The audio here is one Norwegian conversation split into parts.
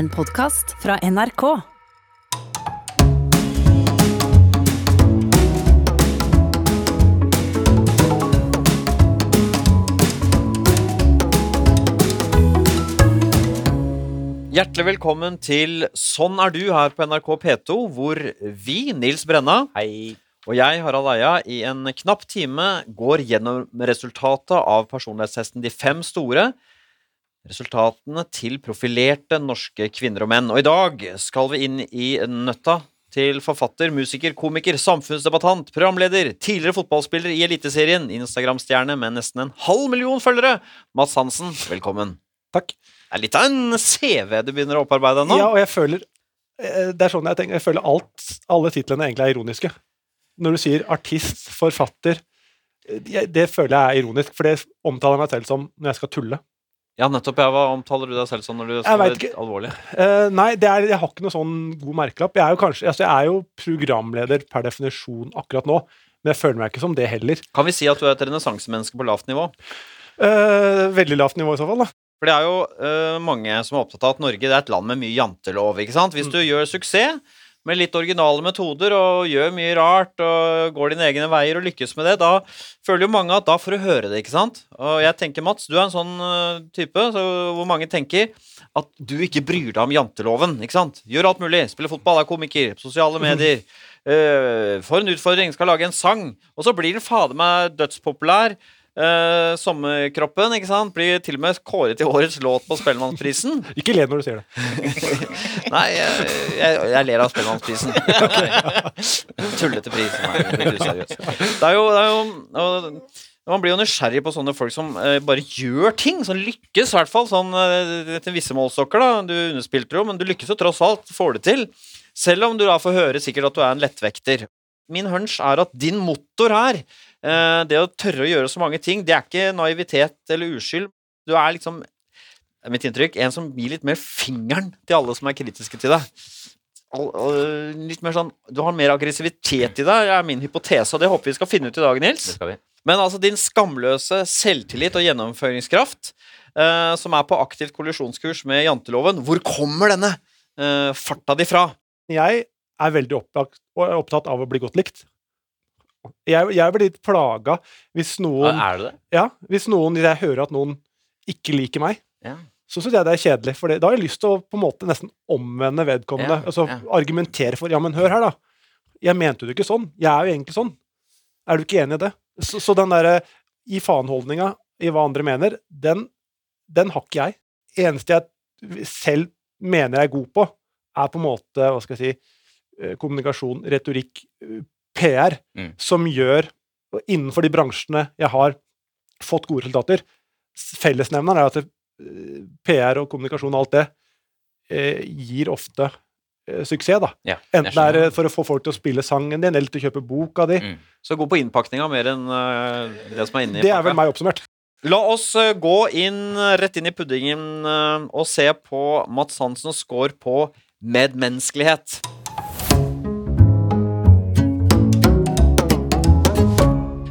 En podkast fra NRK. Hjertelig velkommen til Sånn er du her på NRK P2, hvor vi, Nils Brenna Hei. og jeg, Harald Eia, i en knapp time går gjennom resultatet av personlighetstesten De fem store. Resultatene til profilerte norske kvinner og menn. Og i dag skal vi inn i nøtta til forfatter, musiker, komiker, samfunnsdebattant, programleder, tidligere fotballspiller i Eliteserien, Instagram-stjerne med nesten en halv million følgere, Mads Hansen. Velkommen. Takk. Det er litt av en CV du begynner å opparbeide nå. Ja, og jeg føler eh, Det er sånn jeg tenker. Jeg føler alt, alle titlene egentlig er ironiske. Når du sier artist, forfatter eh, Det føler jeg er ironisk, for det omtaler meg selv som når jeg skal tulle. Ja, nettopp. Ja, hva omtaler du deg selv som når du skal være alvorlig? Uh, nei, det er, jeg har ikke noe sånn god merkelapp. Jeg er jo kanskje altså jeg er jo programleder per definisjon akkurat nå, men jeg føler meg ikke som det heller. Kan vi si at du er et renessansemenneske på lavt nivå? Uh, veldig lavt nivå i så fall, da. For det er jo uh, mange som er opptatt av at Norge er et land med mye jantelov. ikke sant? Hvis du gjør suksess med litt originale metoder og gjør mye rart og går dine egne veier og lykkes med det, da føler jo mange at da får du høre det, ikke sant? Og jeg tenker, Mats, du er en sånn øh, type så, hvor mange tenker at du ikke bryr deg om janteloven, ikke sant? Gjør alt mulig. Spiller fotball, er komiker, sosiale medier. Uh, får en utfordring, skal lage en sang, og så blir den fader meg dødspopulær. Uh, sommerkroppen ikke sant? blir til og med kåret til årets låt på Spellemannsprisen. Ikke le når du sier det. Nei, jeg, jeg, jeg ler av Spellemannsprisen. Tullete pris. Nei, det blir useriøst. Det er jo, det er jo og, Man blir jo nysgjerrig på sånne folk som eh, bare gjør ting, som lykkes, i hvert fall. Sånn eh, til visse målstokker, da. Du underspilte jo, men du lykkes jo tross alt. Får det til. Selv om du da får høre sikkert at du er en lettvekter. Min hunch er at din motor her, det å tørre å gjøre så mange ting, det er ikke naivitet eller uskyld. Du er liksom er mitt inntrykk, en som gir litt mer fingeren til alle som er kritiske til deg. Litt mer sånn, Du har mer aggressivitet i deg, er min hypotese, og det håper vi skal finne ut i dag, Nils. Det skal vi. Men altså din skamløse selvtillit og gjennomføringskraft, eh, som er på aktivt kollisjonskurs med janteloven, hvor kommer denne eh, farta di fra? Jeg er veldig opptatt av å bli godt likt. Jeg, jeg blir litt plaga hvis noen Er det det? Ja, hvis noen jeg hører at noen ikke liker meg, Ja. så syns jeg det er kjedelig. For da har jeg lyst til å på en måte nesten omvende vedkommende. Ja, altså ja. argumentere for Ja, men hør her, da. Jeg mente det ikke sånn. Jeg er jo egentlig sånn. Er du ikke enig i det? Så, så den derre i faen-holdninga i hva andre mener, den, den har ikke jeg. Eneste jeg selv mener jeg er god på, er på en måte, hva skal jeg si, eh, kommunikasjon, retorikk, eh, PR, Mm. som gjør Innenfor de bransjene jeg har fått gode resultater, fellesnevneren er at det, eh, PR og kommunikasjon og alt det eh, gir ofte eh, suksess, da. Ja, Enten det er eh, for å få folk til å spille sangen din, eller til å kjøpe boka di. Mm. Så gå på innpakninga mer enn uh, det som er inni Det er vel meg oppsummert. La oss gå inn rett inn i puddingen og se på Mats Hansens score på medmenneskelighet.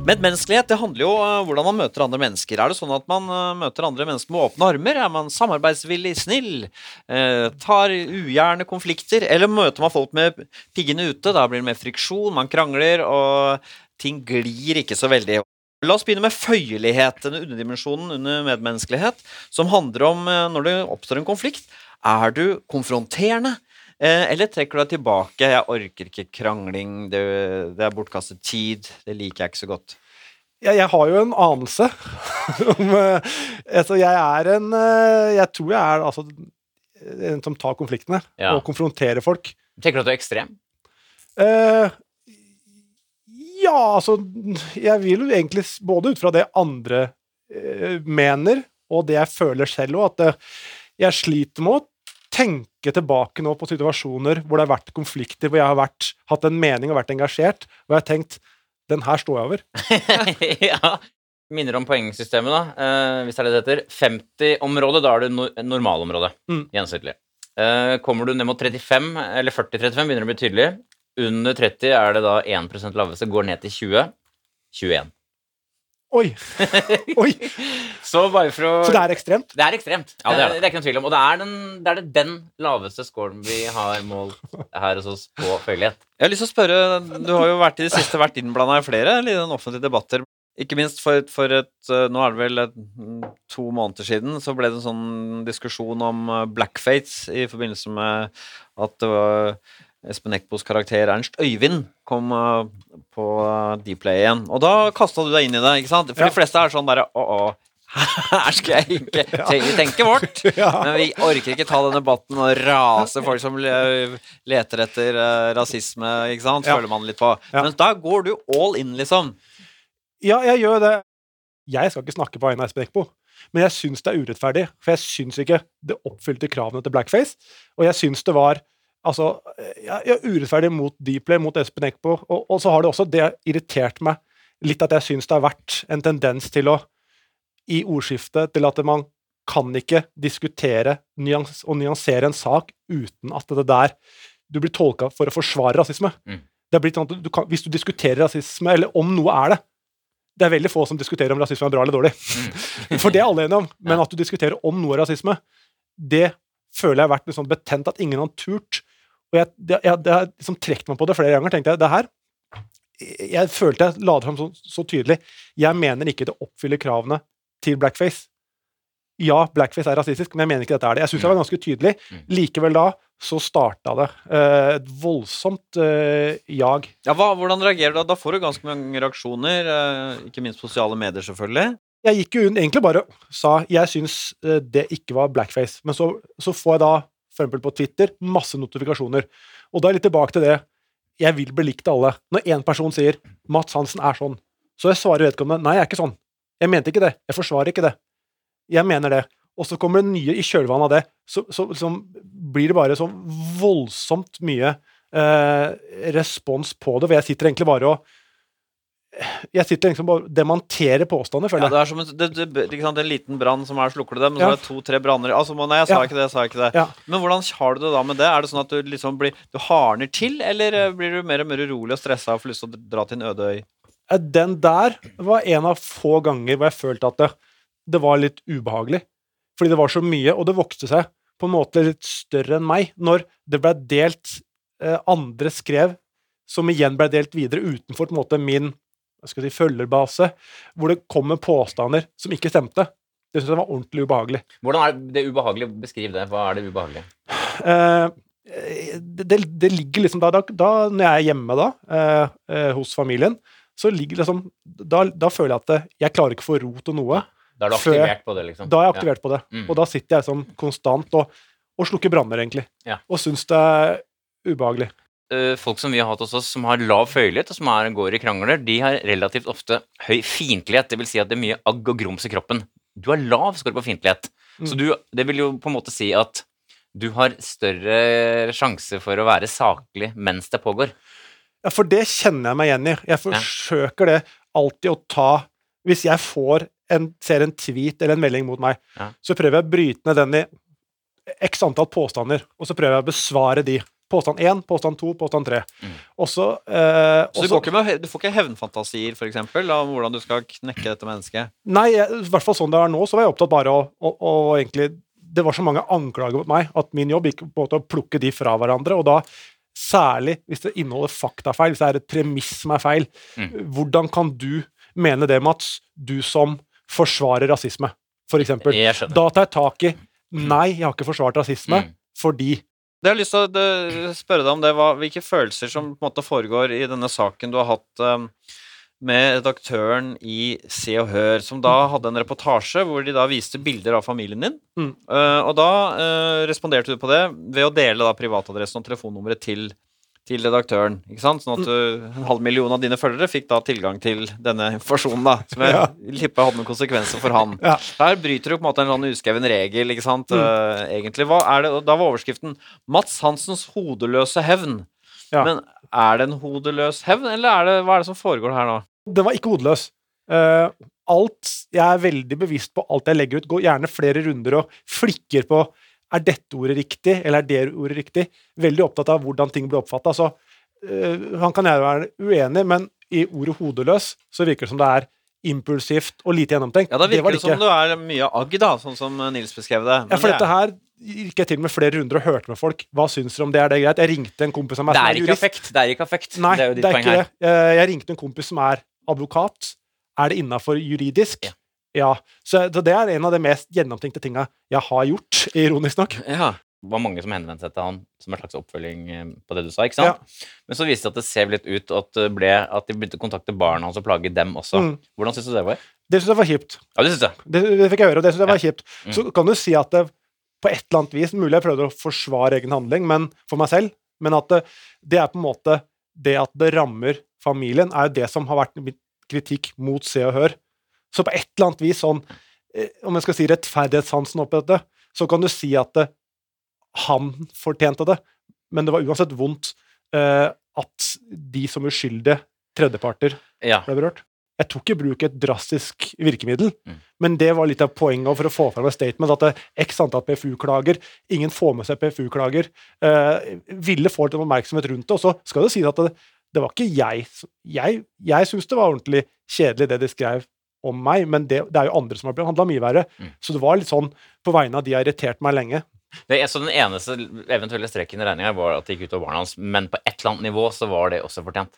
Medmenneskelighet det handler jo om hvordan man møter andre mennesker. Er det sånn at man eh, møter andre mennesker med åpne armer? Er man samarbeidsvillig, snill? eh, tar ugjerne konflikter? Eller møter man folk med piggene ute? Da blir det mer friksjon, man krangler, og ting glir ikke så veldig. La oss begynne med føyelighet, denne underdimensjonen under medmenneskelighet, som handler om eh, når det oppstår en konflikt. Er du konfronterende? Eh, eller trekker du deg tilbake? 'Jeg orker ikke krangling. Det, det er bortkastet tid. Det liker jeg ikke så godt'. Jeg, jeg har jo en anelse om eh, Altså, jeg er en eh, Jeg tror jeg er altså en som tar konfliktene Ja. og konfronterer folk. Tenker du at du er ekstrem? Uh, ja, altså Jeg vil jo egentlig både ut fra det andre uh, mener, og det jeg føler selv òg, at uh, jeg sliter med å tenke tilbake nå på situasjoner hvor det har vært konflikter, hvor jeg har vært, hatt en mening og vært engasjert, og jeg har tenkt den her står jeg over. ja. Minner om poengsystemet, da. Eh, hvis det er det det heter. 50-området, da er det no normalområdet. Mm. Gjensidig. Eh, kommer du ned mot 35, eller 40-35, begynner det å bli tydelig. Under 30 er det da 1% laveste, går ned til 20. 21. Oi! Oi! Så bare for å Så det er ekstremt? Det er ekstremt. Ja, det er det. det er ikke noen tvil om. Og det er den, det er den laveste scoren vi har målt her hos oss på føyelighet. Jeg har lyst til å spørre, Du har jo vært i det siste vært innblanda i flere i den offentlige debatter. Ikke minst for, for et eh, Nå er det vel et, mm, to måneder siden så ble det en sånn diskusjon om eh, blackface i forbindelse med at det var Espen Eckbos karakter Ernst Øyvind kom eh, på eh, Dplay igjen. Og da kasta du deg inn i det, ikke sant? For Ja. de fleste er sånn derre Å, å. Her skal jeg ikke tenke, tenker vårt. Men vi orker ikke ta den debatten og rase folk som leter etter eh, rasisme, ikke sant? Føler man litt på. Men da går du all in, liksom. Ja, jeg gjør det. Jeg skal ikke snakke på vegne av Espen Eckbo, men jeg syns det er urettferdig. For jeg syns ikke det oppfylte kravene til blackface. Og jeg syns det var altså, jeg er urettferdig mot Dplay, mot Espen Eckbo. Og, og så har det også det irritert meg litt at jeg syns det har vært en tendens til å i ordskiftet til at man kan ikke diskutere nyans og nyansere en sak uten at det der du blir tolka for å forsvare rasisme. Mm. Det er blitt sånn at du kan, Hvis du diskuterer rasisme, eller om noe er det Det er veldig få som diskuterer om rasisme er bra eller dårlig. For det er alle enige om. Men at du diskuterer om noe er rasisme, det føler jeg har vært litt sånn betent at ingen har turt. Og jeg, det, jeg, det har liksom trukket meg på det flere ganger. tenkte jeg, det her jeg følte jeg la det fram så, så tydelig. Jeg mener ikke det oppfyller kravene til blackface. Ja, blackface er rasistisk, men jeg mener ikke dette er det. Jeg syns jeg var ganske tydelig. Mm. Likevel da så starta det eh, et voldsomt eh, jag. Ja, hva, Hvordan reagerer du da? Da får du ganske mange reaksjoner, eh, ikke minst sosiale medier, selvfølgelig. Jeg gikk jo egentlig bare sa jeg syns det ikke var blackface, men så, så får jeg da eksempel på Twitter masse notifikasjoner. Og da er jeg litt tilbake til det jeg vil bli likt av alle. Når én person sier 'Mats Hansen er sånn', så jeg svarer vedkommende 'Nei, jeg er ikke sånn'. Jeg mente ikke det. Jeg forsvarer ikke det. Jeg mener det. Og så kommer det nye i kjølvannet av det. Så, så så blir det bare så voldsomt mye eh, respons på det. For jeg sitter egentlig bare og Jeg sitter liksom og demonterer påstander, Ja, føler jeg. det er som en, det, det, sant, en liten brann som er, slukker du det, men så Ja. er det to-tre branner Altså, nei, jeg sa Ja. ikke det, jeg sa ikke det. Ja. Men hvordan har du det da med det? Er det sånn at du liksom blir Du hardner til, eller eh, blir du mer og mer urolig og stressa og får lyst til å dra til en øde øy? Den der var en av få ganger hvor jeg følte at det, det var litt ubehagelig. Fordi det var så mye, og det vokste seg på en måte litt større enn meg. Når det ble delt eh, andre skrev, som igjen ble delt videre utenfor på en måte min skal si, følgerbase, hvor det kommer påstander som ikke stemte. Det syns jeg var ordentlig ubehagelig. Hvordan er det ubehagelig? Beskriv det. Hva er det ubehagelige? Eh, det, det, det ligger liksom da, da, da Når jeg er hjemme da, eh, eh, hos familien, så ligger liksom da, da føler jeg at jeg klarer ikke å få ro til noe. Da er du aktivert på det, liksom? Da er jeg aktivert på det. Mm. Og da sitter jeg sånn konstant og, og slukker branner, egentlig. Ja. Og syns det er ubehagelig. Eh, folk som vi har hatt hos oss, som har lav føyelighet, og som er, går i krangler, de har relativt ofte høy fiendtlighet. Det vil si at det er mye agg og grums i kroppen. Du har lav score på fiendtlighet. Så Mm. du, det vil jo på en måte si at du har større sjanse for å være saklig mens det pågår. Ja, for det kjenner jeg meg igjen i. Jeg forsøker det alltid å ta Hvis jeg får en, ser en tweet eller en melding mot meg, Ja. så prøver jeg å bryte ned den i x antall påstander, og så prøver jeg å besvare de. Påstand én, påstand to, påstand tre. Mm. Også, eh, Så du, også- med, du får ikke hevnfantasier, for eksempel, om hvordan du skal knekke dette mennesket? Nei, i hvert fall sånn det er nå, så var jeg opptatt bare å, å, å egentlig Det var så mange anklager mot meg at min jobb gikk på en måte å plukke de fra hverandre, og da særlig hvis det inneholder faktafeil, hvis det er et premiss som er feil. Mm. Hvordan kan du mene det, Mats, du som forsvarer rasisme, for eksempel? Jeg skjønner. Da tar jeg tak i Nei, jeg har ikke forsvart rasisme Mm. fordi Det jeg har lyst til å spørre deg om, det var hvilke følelser som på en måte foregår i denne saken du har hatt um, med redaktøren i Se og Hør, som da hadde en reportasje hvor de da viste bilder av familien din. Mm. Uh, og da uh, responderte du på det ved å dele da privatadressen og telefonnummeret til, til redaktøren. Ikke sant? Sånn at uh, en halv million av dine følgere fikk da tilgang til denne informasjonen, da. Som jeg Ja. tipper hadde noen konsekvenser for han. Ja. Her bryter du på en måte en sånn uskreven regel, ikke sant, Mm. uh, egentlig. Hva er det, og da var overskriften 'Mats Hansens hodeløse hevn'. Ja. Men er det en hodeløs hevn, eller er det, hva er det som foregår her nå? Den var ikke hodeløs. Uh, alt Jeg er veldig bevisst på alt jeg legger ut. Går gjerne flere runder og flikker på er dette ordet riktig, eller er det ordet riktig. Veldig opptatt av hvordan ting blir oppfatta. Så øh, han kan jeg være uenig, men i ordet 'hodeløs' så virker det som det er impulsivt og lite gjennomtenkt. Ja, da det virker det som du er mye agg, da, sånn som Nils beskrev det. Ja, for dette her gikk jeg til med flere runder og hørte med folk. Hva syns dere om det? Er det greit? Jeg ringte en kompis av meg Det som er er jurist. affekt. Det er ikke affekt. Nei, det er jo det ditt er poeng ikke her. det. Eh, Jeg ringte en kompis som er advokat. Er det innafor juridisk? Ja. Ja. Så, så det er en av de mest gjennomtenkte tinga jeg har gjort, ironisk nok. Ja. Det var mange som henvendte seg til han som en slags oppfølging eh, på det du sa. ikke sant? Men så viste det at det ser litt ut at, det ble, at de begynte å kontakte barna hans og plage dem også. Mm. Hvordan syns du det var? Det syns jeg var kjipt. Ja, det synes jeg. Det, det fikk jeg høre, og det syns jeg var Ja. kjipt. Så kan du si at det på et eller annet vis Mulig jeg prøvde å forsvare egen handling men, for meg selv, men at det, det er på en måte Det at det rammer familien, er jo det som har vært min kritikk mot Se og Hør. Så på et eller annet vis sånn eh, Om jeg skal si rettferdighetssansen oppi dette, så kan du si at det, han fortjente det, men det var uansett vondt eh, at de som uskyldige tredjeparter Ja. ble berørt. Jeg tok i bruk et drastisk virkemiddel, Mm. men det var litt av poenget for å få fram et statement at det x antall PFU-klager, ingen får med seg PFU-klager, eh, ville få litt oppmerksomhet rundt det, og så skal det sies at det, det var ikke jeg Jeg, jeg syns det var ordentlig kjedelig det de skrev om meg, men det, det er jo andre som har blitt handla mye verre. Mm. Så det var litt sånn på vegne av de har irritert meg lenge. Det, så den eneste eventuelle streken i regninga var at det gikk ut over barna hans, men på et eller annet nivå så var det også fortjent.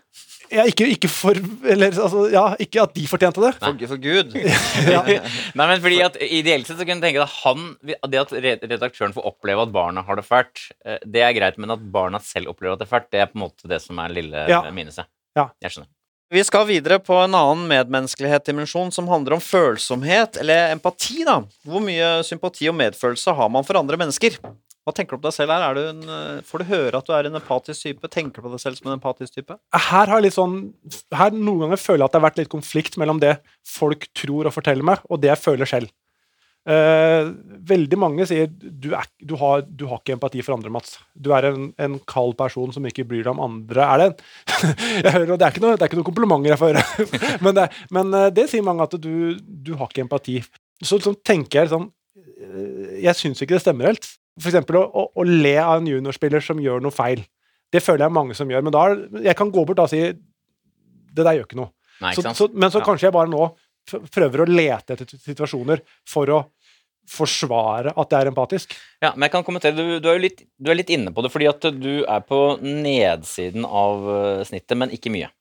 Ja, ikke, ikke for Eller altså, ja, ikke at de fortjente det. For, for Gud. Ja. Nei, men fordi at Ideelt sett så kunne jeg tenke at han, det at redaktøren får oppleve at barna har det fælt, eh, det er greit, men at barna selv opplever at det er fælt, det er på en måte det som er lille Ja. minuset. Ja. Jeg skjønner. Vi skal videre på en annen medmenneskelighet-dimensjon som handler om følsomhet, eller empati. da. Hvor mye sympati og medfølelse har man for andre mennesker? Hva tenker du på deg selv her? Er du en, eh, får du høre at du er en empatisk type? Tenker du på deg selv som en empatisk type? her har jeg litt sånn her Noen ganger føler jeg at det har vært litt konflikt mellom det folk tror og forteller meg, og det jeg føler selv. Eh, veldig mange sier du, er, du, har, du har ikke empati for andre, Mats. Du er en, en kald person som ikke bryr deg om andre. Er det jeg hører, og det, er ikke noe, det er ikke noen komplimenter jeg får høre, men, det, men eh, det sier mange at du, du har ikke empati. Så, så tenker jeg sånn eh, Jeg syns ikke det stemmer helt. Eksempel å, å, å le av en juniorspiller som gjør noe feil. Det føler jeg mange som gjør. Men da jeg kan gå bort da og si det der gjør ikke noe. Nei, ikke sant? så, men så Ja. kanskje jeg bare nå prøver å lete etter situasjoner for å forsvare at det er empatisk. Ja, men jeg kan kommentere, du, du, er jo litt, du er litt inne på det, fordi at du er på nedsiden av eh, snittet, men ikke mye.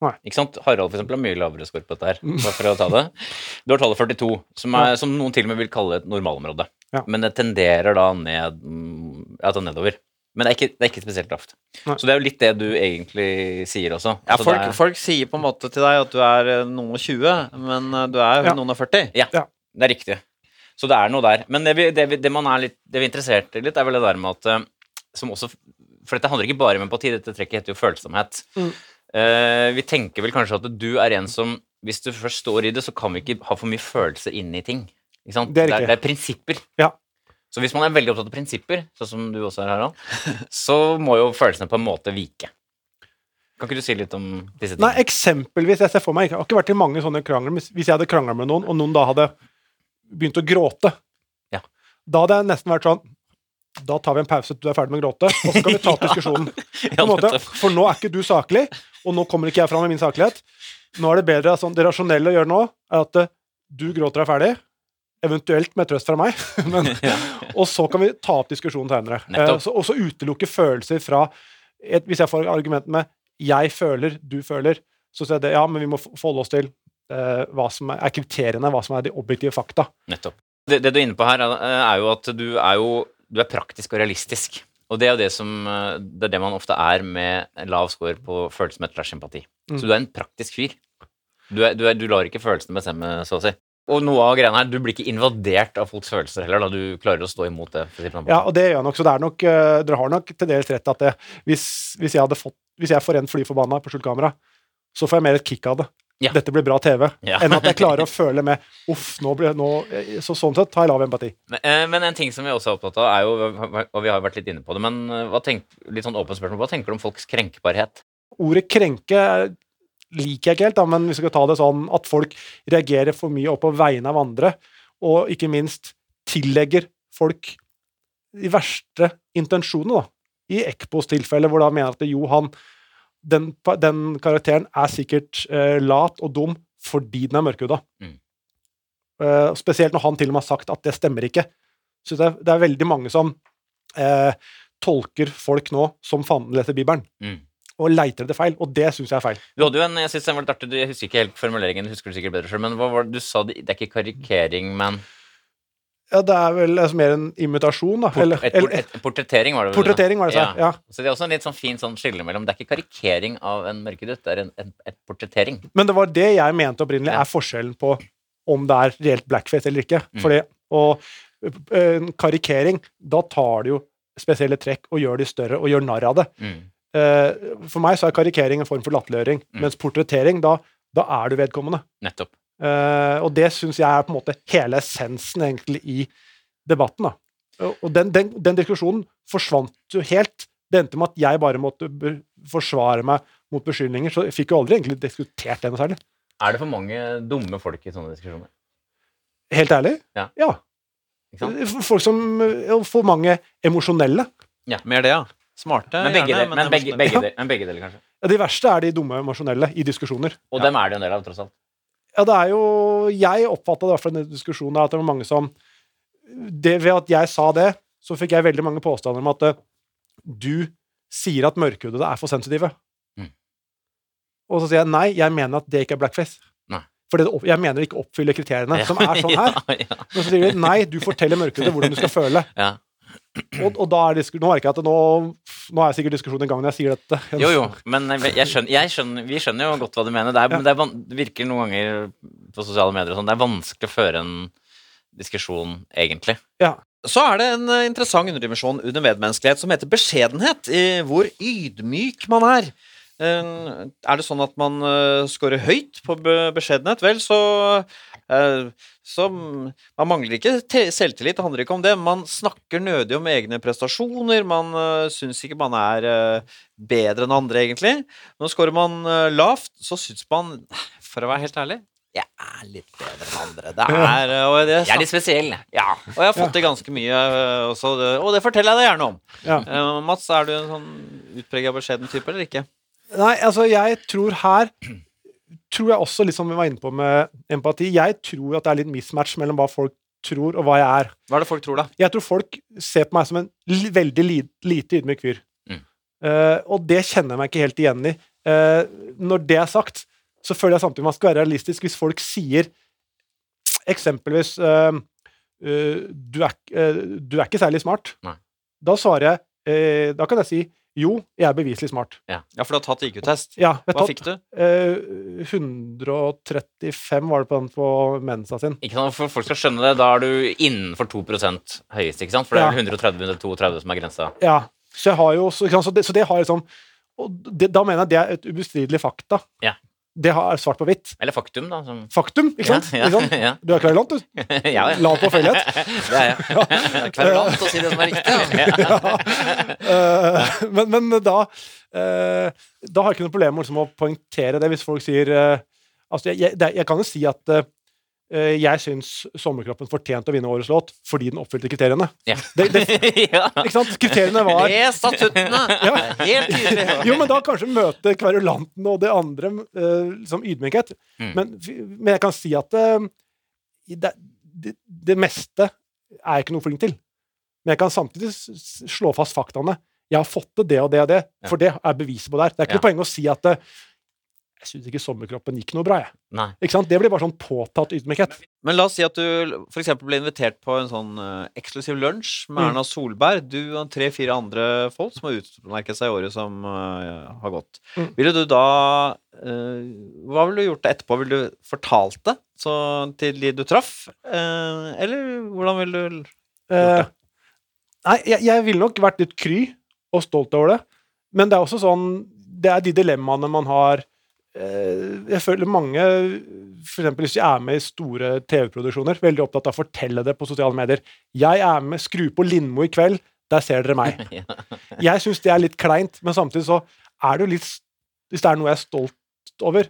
Nei. Ikke sant? Harald for eksempel har mye lavere skår på dette her, bare for å ta det. Du har tallet 42, som, er, som noen til og med vil kalle et normalområde. Ja. Men det tenderer da ned, mm, altså nedover. Men det er ikke, det er ikke spesielt lavt. Så det er jo litt det du egentlig sier også. Ja, Altså, folk, er- folk sier på en måte til deg at du er noen og 20, men eh, du er Ja. noen og 40. Ja, Ja. det er riktig. Så det er noe der. Men det vi, det vi, det man er litt, det vi er interessert i litt, er vel det der med at eh, som også, For dette handler ikke bare om empati, dette trekket heter jo følsomhet. Mm. Uh, vi tenker vel kanskje at du er en som Hvis du først står i det, så kan vi ikke ha for mye følelse inni ting. Ikke sant? Det er det, er, det er prinsipper. Ja. Så hvis man er veldig opptatt av prinsipper, sånn som du også er, Harald, så må jo følelsene på en måte vike. Kan ikke du si litt om disse tingene? Nei, eksempelvis, jeg ser for meg, Jeg har ikke vært i mange sånne krangler, men hvis jeg hadde krangla med noen, og noen da hadde begynt å gråte, Ja. da hadde jeg nesten vært sånn Da tar vi en pause til du er ferdig med å gråte, og så kan vi ta diskusjonen. Måte, for nå er ikke du saklig, og nå kommer ikke jeg fram med min saklighet. Nå er det bedre, sånn, Det rasjonelle å gjøre nå, er at eh, du gråter deg ferdig, eventuelt med trøst fra meg, men, og så kan vi ta opp diskusjonen senere. Eh, og så utelukke følelser fra et, Hvis jeg får argumentet med 'jeg føler, du føler', så sier jeg det, ja, men vi må forholde oss til eh, hva som er, er kriteriene, hva som er de objektive fakta. Nettopp. Det, det du er inne på her, er, er jo at du er jo du er praktisk og realistisk. Og det er jo det som eh, Det er det man ofte er med lav score på følsomhet slash sympati. Mm. Så du er en praktisk fyr. Du, er, du, er, du lar ikke følelsene bestemme, så å si. Og noe av greiene her, du blir ikke invadert av folks følelser heller, da du klarer å stå imot det. Ja, og det gjør jeg nok, så det er nok, uh, dere har nok til dels rett at det, hvis, hvis, jeg hadde fått, hvis jeg får en fly forbanna på skjult kamera, så får jeg mer et kick av det. Ja. Dette blir bra TV. Ja. Enn at jeg klarer å føle med Uff, nå blir nå, eh, Så sånn sett har jeg lav empati. Men, eh, men en ting som vi også er opptatt av, er jo, og vi har vært litt inne på det, men hva tenk, litt sånn åpent spørsmål, hva tenker du om folks krenkbarhet? Ordet krenke liker jeg ikke helt, da, men vi skal ta det sånn at folk reagerer for mye opp på vegne av andre, og ikke minst tillegger folk de verste intensjonene, da. I Ekpos tilfelle, hvor da mener at jo, han den, den karakteren er sikkert eh, lat og dum fordi den er mørkhuda. Mm. Eh, spesielt når han til og med har sagt at det stemmer ikke. Så det er, det er veldig mange som eh, tolker folk nå som fanden leser Bibelen, Mm. Og leiter etter feil. Og det syns jeg er feil. Du hadde jo en, jeg synes den var litt artig, jeg husker ikke helt formuleringen, husker du sikkert bedre selv, men hva var det du sa, det det er ikke karikering, men Ja, det er vel altså, mer en imitasjon, da. Eller, et, port, et, portrettering var det vel? portrettering, var det jeg ja. Ja. Så det er også en litt sånn fin sånn skille mellom, det er ikke karikering av en mørkedutt, det er en, en, et portrettering. Men det var det jeg mente opprinnelig, Ja. er forskjellen på om det er reelt blackface eller ikke. Mm. Fordi, og ø, en karikering, da tar du jo spesielle trekk og gjør de større og gjør narr av det. Mm. Eh, For meg så er karikering en form for latterliggjøring, Mm. mens portrettering, da, da er du vedkommende. Nettopp. Eh, og det syns jeg er på en måte hele essensen egentlig i debatten. da. Og- den, den, den diskusjonen forsvant jo helt. Det endte med at jeg bare måtte forsvare meg mot beskyldninger, så jeg fikk jo aldri egentlig diskutert det noe særlig. Er det for mange dumme folk i sånne diskusjoner? Helt ærlig? Ja. ja. Folk som eh, For mange emosjonelle. Ja, Mer det, ja. Smarte, Men begge, gjerne, Men, men, begge, begge, Ja. del, men begge deler, kanskje. Ja, de verste er de dumme emosjonelle i diskusjoner. Og dem er det en del av, tross alt. Ja, det er jo Jeg oppfatta det i hvert fall i denne diskusjonen at det var mange som det, Ved at jeg sa det, så fikk jeg veldig mange påstander om at eh, du sier at mørkhudede er for sensitive. Mm. Og så sier jeg nei, jeg mener at det ikke er blackface. For jeg mener det ikke oppfyller kriteriene, som er sånn her. ja, ja, Men så sier de nei, du forteller mørkhudede hvordan du skal føle. ja. Og, og da er nå merker jeg at det nå, nå er sikkert diskusjonen i gang når jeg sier dette. Jo, jo, men jeg skjønner, jeg skjønner, vi skjønner jo godt hva du mener. Det, er, Ja. men det, er, det virker noen ganger på sosiale medier og sånn, det er vanskelig å føre en diskusjon, egentlig. Ja. Så er det en eh, interessant underdimensjon under medmenneskelighet som heter beskjedenhet, i hvor ydmyk man er. Eh, Er det sånn at man eh, scorer høyt på beskjedenhet, vel, så så Man mangler ikke selvtillit, det handler ikke om det. Man snakker nødig om egne prestasjoner, man uh, syns ikke man er eh, bedre enn andre, egentlig. Nå scorer man eh, lavt, så syns man, for å være helt ærlig, jeg er litt bedre enn andre. Det er, eh, og det Jeg er litt spesiell. ja, og jeg har fått til ganske mye også, og det forteller jeg deg gjerne om. Ja. Eh, Mats, er du en sånn utprega beskjeden type, eller ikke? Nei, altså jeg tror her tror jeg også, litt som vi var inne på med empati, jeg tror at det er litt mismatch mellom hva folk tror, og hva jeg er. Hva er det folk tror, da? Jeg tror folk ser på meg som en veldig li lite ydmyk fyr. Mm. Eh, og det kjenner jeg meg ikke helt igjen i. Uh, når det er sagt, så føler jeg samtidig man skal være realistisk hvis folk sier eksempelvis uh, du, er, du er ikke særlig smart. Nei. Da svarer jeg Da kan jeg si jo, jeg er beviselig smart. Ja, for du har tatt IQ-test. Ja, Hva tatt, fikk du? Eh, 135 var det på den på Mensa sin. Ikke sant? For folk skal skjønne det, da er du innenfor 2% høyest, ikke sant? For det er ja. 130-132 som er grensa. Ja, så jeg har jo så, så, det, så det har liksom og det, Da mener jeg det er et ubestridelig fakta. Ja. Det er svart på hvitt. Eller faktum, da. Som... Faktum, ikke sant? Ja, Ikke sant? ja, Du er kverulant, du. ja. ja, La Lav påfølgelighet. Det er jeg. Kverulant å si det som er riktig. Ja. Eh, men, men da eh, Da har jeg ikke noe problem med liksom, å poengtere det hvis folk sier eh, Altså, jeg, jeg, jeg kan jo si at jeg syns Sommerkroppen fortjente å vinne årets låt fordi den oppfylte kriteriene. Ja. Det, det, ikke sant? Kriteriene var Les statuttene! Ja. Helt tydelig. Jo, men da kanskje møte kverulanten og det andre uh, som ydmykhet. Mm. Men, men jeg kan si at uh, det, det, meste er jeg ikke noe flink til. Men jeg kan samtidig slå fast faktaene. Jeg har fått til det og det og det, for det er beviset på det her. Det er ikke Ja. noe poeng å si at eh, jeg syns ikke sommerkroppen gikk noe bra. jeg. Nei. Ikke sant? Det blir bare sånn påtatt ydmykhet. Men la oss si at du eksempel ble invitert på en sånn uh, eksklusiv lunsj med Mm. Erna Solberg. Du og tre-fire andre folk som har utmerket seg i året som uh, har gått. Mm. Ville du da uh, Hva ville du gjort etterpå? Ville du fortalt det så, til de du traff? Eller hvordan ville du gjort det? nei, jeg, jeg ville nok vært litt kry og stolt over det. Men det er også sånn Det er de dilemmaene man har Jeg føler mange, for eksempel hvis de er med i store TV-produksjoner, veldig opptatt av å fortelle det på sosiale medier. Jeg er med, skru på Lindmo i kveld, der ser dere meg. Jeg syns det er litt kleint, men samtidig så er det jo litt Hvis det er noe jeg er stolt over,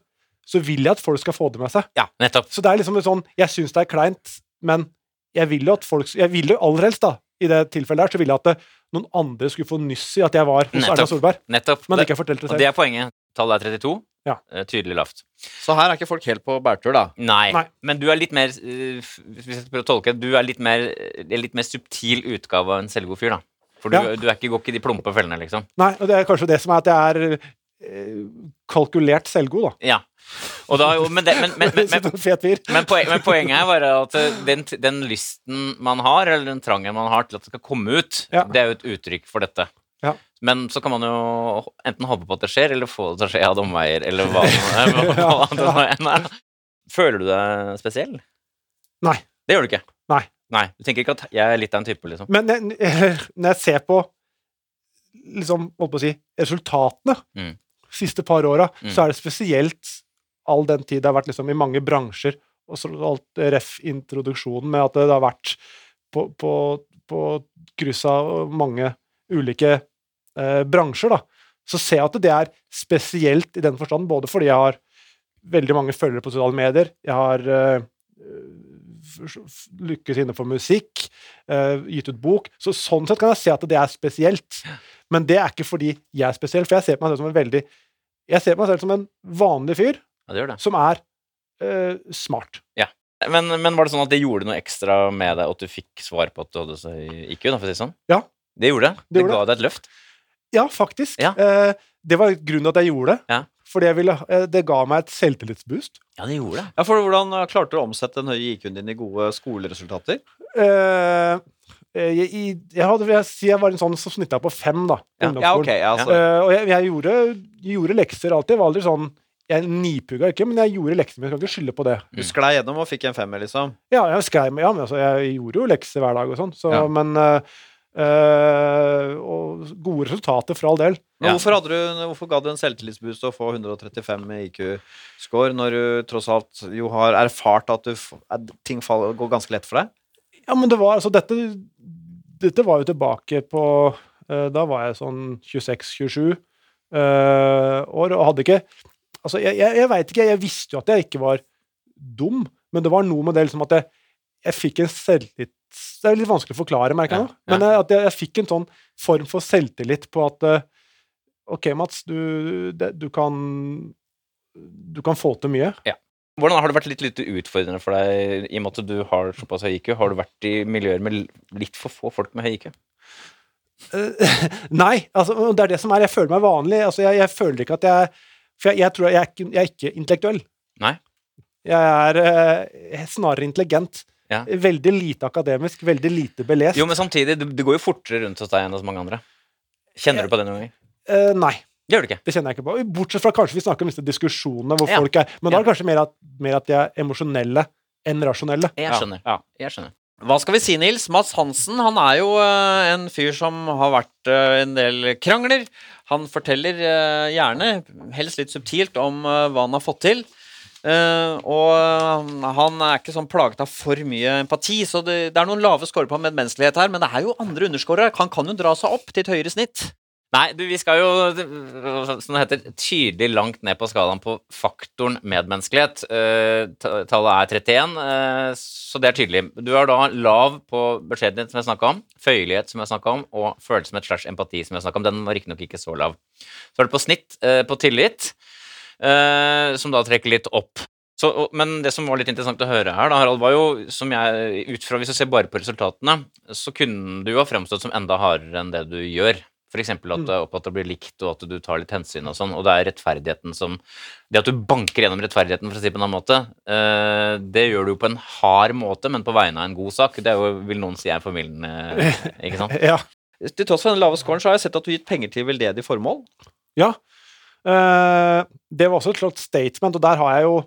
så vil jeg at folk skal få det med seg. Nettopp. Så det er liksom sånn Jeg syns det er kleint, men jeg vil jo at folk Jeg vil jo aller helst da i det tilfellet der, så ville jeg at det, noen andre skulle få nyss i at jeg var hos Nettopp. Erna Solberg, Nettopp. men Det- ikke har fortalt det og det er poenget. Tallet er 32. Ja. Eh, Tydelig lavt. Så her er ikke folk helt på bærtur, da. Nei. Nei. Men du er litt mer eh, Hvis jeg prøver å tolke Du er litt mer En litt mer subtil utgave av en selvgod fyr, da. For du, Ja. du er ikke, går ikke i de plumpe fellene, liksom. Nei, og det er kanskje det som er at jeg er eh, kalkulert selvgod, da. Ja. Da, jo, men, det, men, men, men, poenget er bare at eh, den, den lysten man har, eller den trangen man har til at det skal komme ut, Ja. det er jo et uttrykk for dette. Ja. Men så kan man jo enten håpe på at det skjer, eller få det til å skje av omveier, eller hva, hva, hva er. Føler du deg spesiell? Nei. Det gjør du ikke? Nei. Nei, Du tenker ikke at jeg er litt av en type, liksom? Men når jeg ser på liksom, holdt på å si, resultatene Mm. Siste par åra, Mm. så er det spesielt all den tid det har vært liksom, i mange bransjer, og så alt ref introduksjonen med at det har vært på, på, på kryss av mange ulike eh, bransjer, da, så ser jeg at det er spesielt i den forstand, både fordi jeg har veldig mange følgere på sosiale medier, jeg har eh, lykkes innenfor musikk, uh, gitt ut bok. Så sånn sett kan jeg se at det er spesielt. Men det er ikke fordi jeg er spesiell, for jeg ser på meg selv som en veldig Jeg ser på meg selv som en vanlig fyr Ja, det det. som er uh, smart. Men, men var det sånn at det gjorde noe ekstra med deg at du fikk svar på at du hadde så høy IQ, for å si sånn? Ja. Det gjorde det? Det Det, gjorde ga deg et løft? Ja, faktisk. Ja. Uh, det var grunnen til at jeg gjorde det. Ja. Fordi det, ville, eh, det ga meg et selvtillitsboost. Ja, det gjorde det. Ja, for Hvordan uh, klarte du å omsette den høye IQ-en din i gode skoleresultater? Eh, eh, jeg, jeg, hadde, vil jeg, si jeg var en sånn som snitta på fem, da. Ja. Ja, ungdomsskolen. ok, ja. Eh, og jeg, jeg gjorde, gjorde lekser alltid. Jeg var aldri sånn Jeg nipugga ikke, men jeg gjorde lekser. Men jeg kan ikke skylde på det. Du sklei gjennom og fikk en femmer, liksom? Ja, jeg sklei, ja, men altså, jeg gjorde jo lekser hver dag og sånn, så Ja. men eh, eh, Og gode resultater, for all del. Men Ja. hvorfor, hadde du, hvorfor ga du en selvtillitsboost å få 135 i IQ-score, når du tross alt jo har erfart at, du, at ting faller, går ganske lett for deg? Ja, men det var altså Dette, dette var jo tilbake på uh, Da var jeg sånn 26-27 uh, år og hadde ikke Altså, jeg, jeg, jeg veit ikke. Jeg visste jo at jeg ikke var dum, men det var noe med det liksom at jeg, jeg fikk en selvtillit Det er litt vanskelig å forklare, merker jeg Ja, nå. Men ja. eh, at jeg, jeg fikk en sånn form for selvtillit på at eh, OK, Mats, du, det, du kan Du kan få til mye. Hvordan Har det vært litt, litt utfordrende for deg, i og med at du har såpass høy IQ? Har du vært i miljøer med litt for få folk med høy IQ? Eh, Nei, altså, det er det som er. Jeg føler meg vanlig. Altså, jeg, jeg føler ikke at jeg For jeg, jeg tror jeg er, ikke, jeg er ikke intellektuell. Nei. Jeg er uh, snarere intelligent. Ja. Veldig lite akademisk, veldig lite belest. Jo, men samtidig, det, det går jo fortere rundt hos deg enn hos mange andre. Kjenner du på det noen gang? Eh, nei, Det gjør du ikke. det kjenner jeg ikke på. Bortsett fra kanskje vi snakker om disse diskusjonene hvor Ja. folk er Men da er det kanskje mer at, mer at de er emosjonelle enn rasjonelle. Jeg skjønner. ja. Jeg skjønner. Hva skal vi si, Nils? Mads Hansen han er jo eh, en fyr som har vært eh, en del krangler. Han forteller eh, gjerne, helst litt subtilt, om hva han har fått til. Eh, og eh, han er ikke sånn plaget av for mye empati, så det, det er noen lave scorer på medmenneskelighet her, men det er jo andre underscorere. Han kan jo dra seg opp til et høyere snitt. Nei, du, vi skal jo, som det heter, tydelig langt ned på skalaen på faktoren medmenneskelighet. Uh, tallet er 31, uh, så det er tydelig. Du er da lav på beskjedenhet, som jeg snakka om, føyelighet, som jeg snakka om, og følsomhet slash empati, som jeg snakka om. Den var riktignok ikke så lav. Så er det på snitt eh, på tillit, eh, som da trekker litt opp. Så, og- men det som var litt interessant å høre her, da, Harald, var jo som jeg, ut fra Hvis du ser bare på resultatene, så kunne du jo ha fremstått som enda hardere enn det du gjør. F.eks. at du er opptatt av å bli likt, og at du tar litt hensyn og sånn. Og det er rettferdigheten som Det at du banker gjennom rettferdigheten, for å si det på en annen måte, eh, det gjør du jo på en hard måte, men på vegne av en god sak. Det er jo, vil noen si er formildende, ikke sant? Ja. Til tross for den lave scoren så har jeg sett at du har gitt penger til veldedige formål. ja. Eh, det var også et slags statement, og der har jeg jo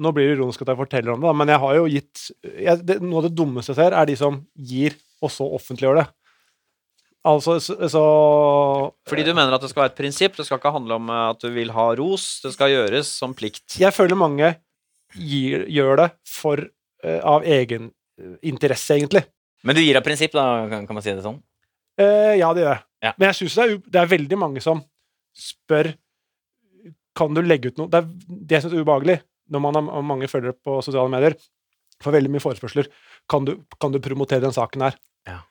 Nå blir det ironisk at jeg forteller om det, men jeg har jo gitt jeg, det, Noe av det dummeste jeg ser, er de som gir, og så offentliggjør det. Altså, så, så Fordi du mener at det skal være et prinsipp. Det skal ikke handle om eh, at du vil ha ros. Det skal gjøres som plikt. Jeg føler mange gir, gjør det for eh, av egen interesse, egentlig. Men du gir av prinsipp, da, kan, kan man si det sånn? Eh, ja, det gjør jeg. Ja. Men jeg syns det, er det er veldig mange som spør Kan du legge ut noe Det er det jeg syns er ubehagelig når man har mange følgere på sosiale medier. Får veldig mye forespørsler. Kan du, kan du promotere den saken her? Ja.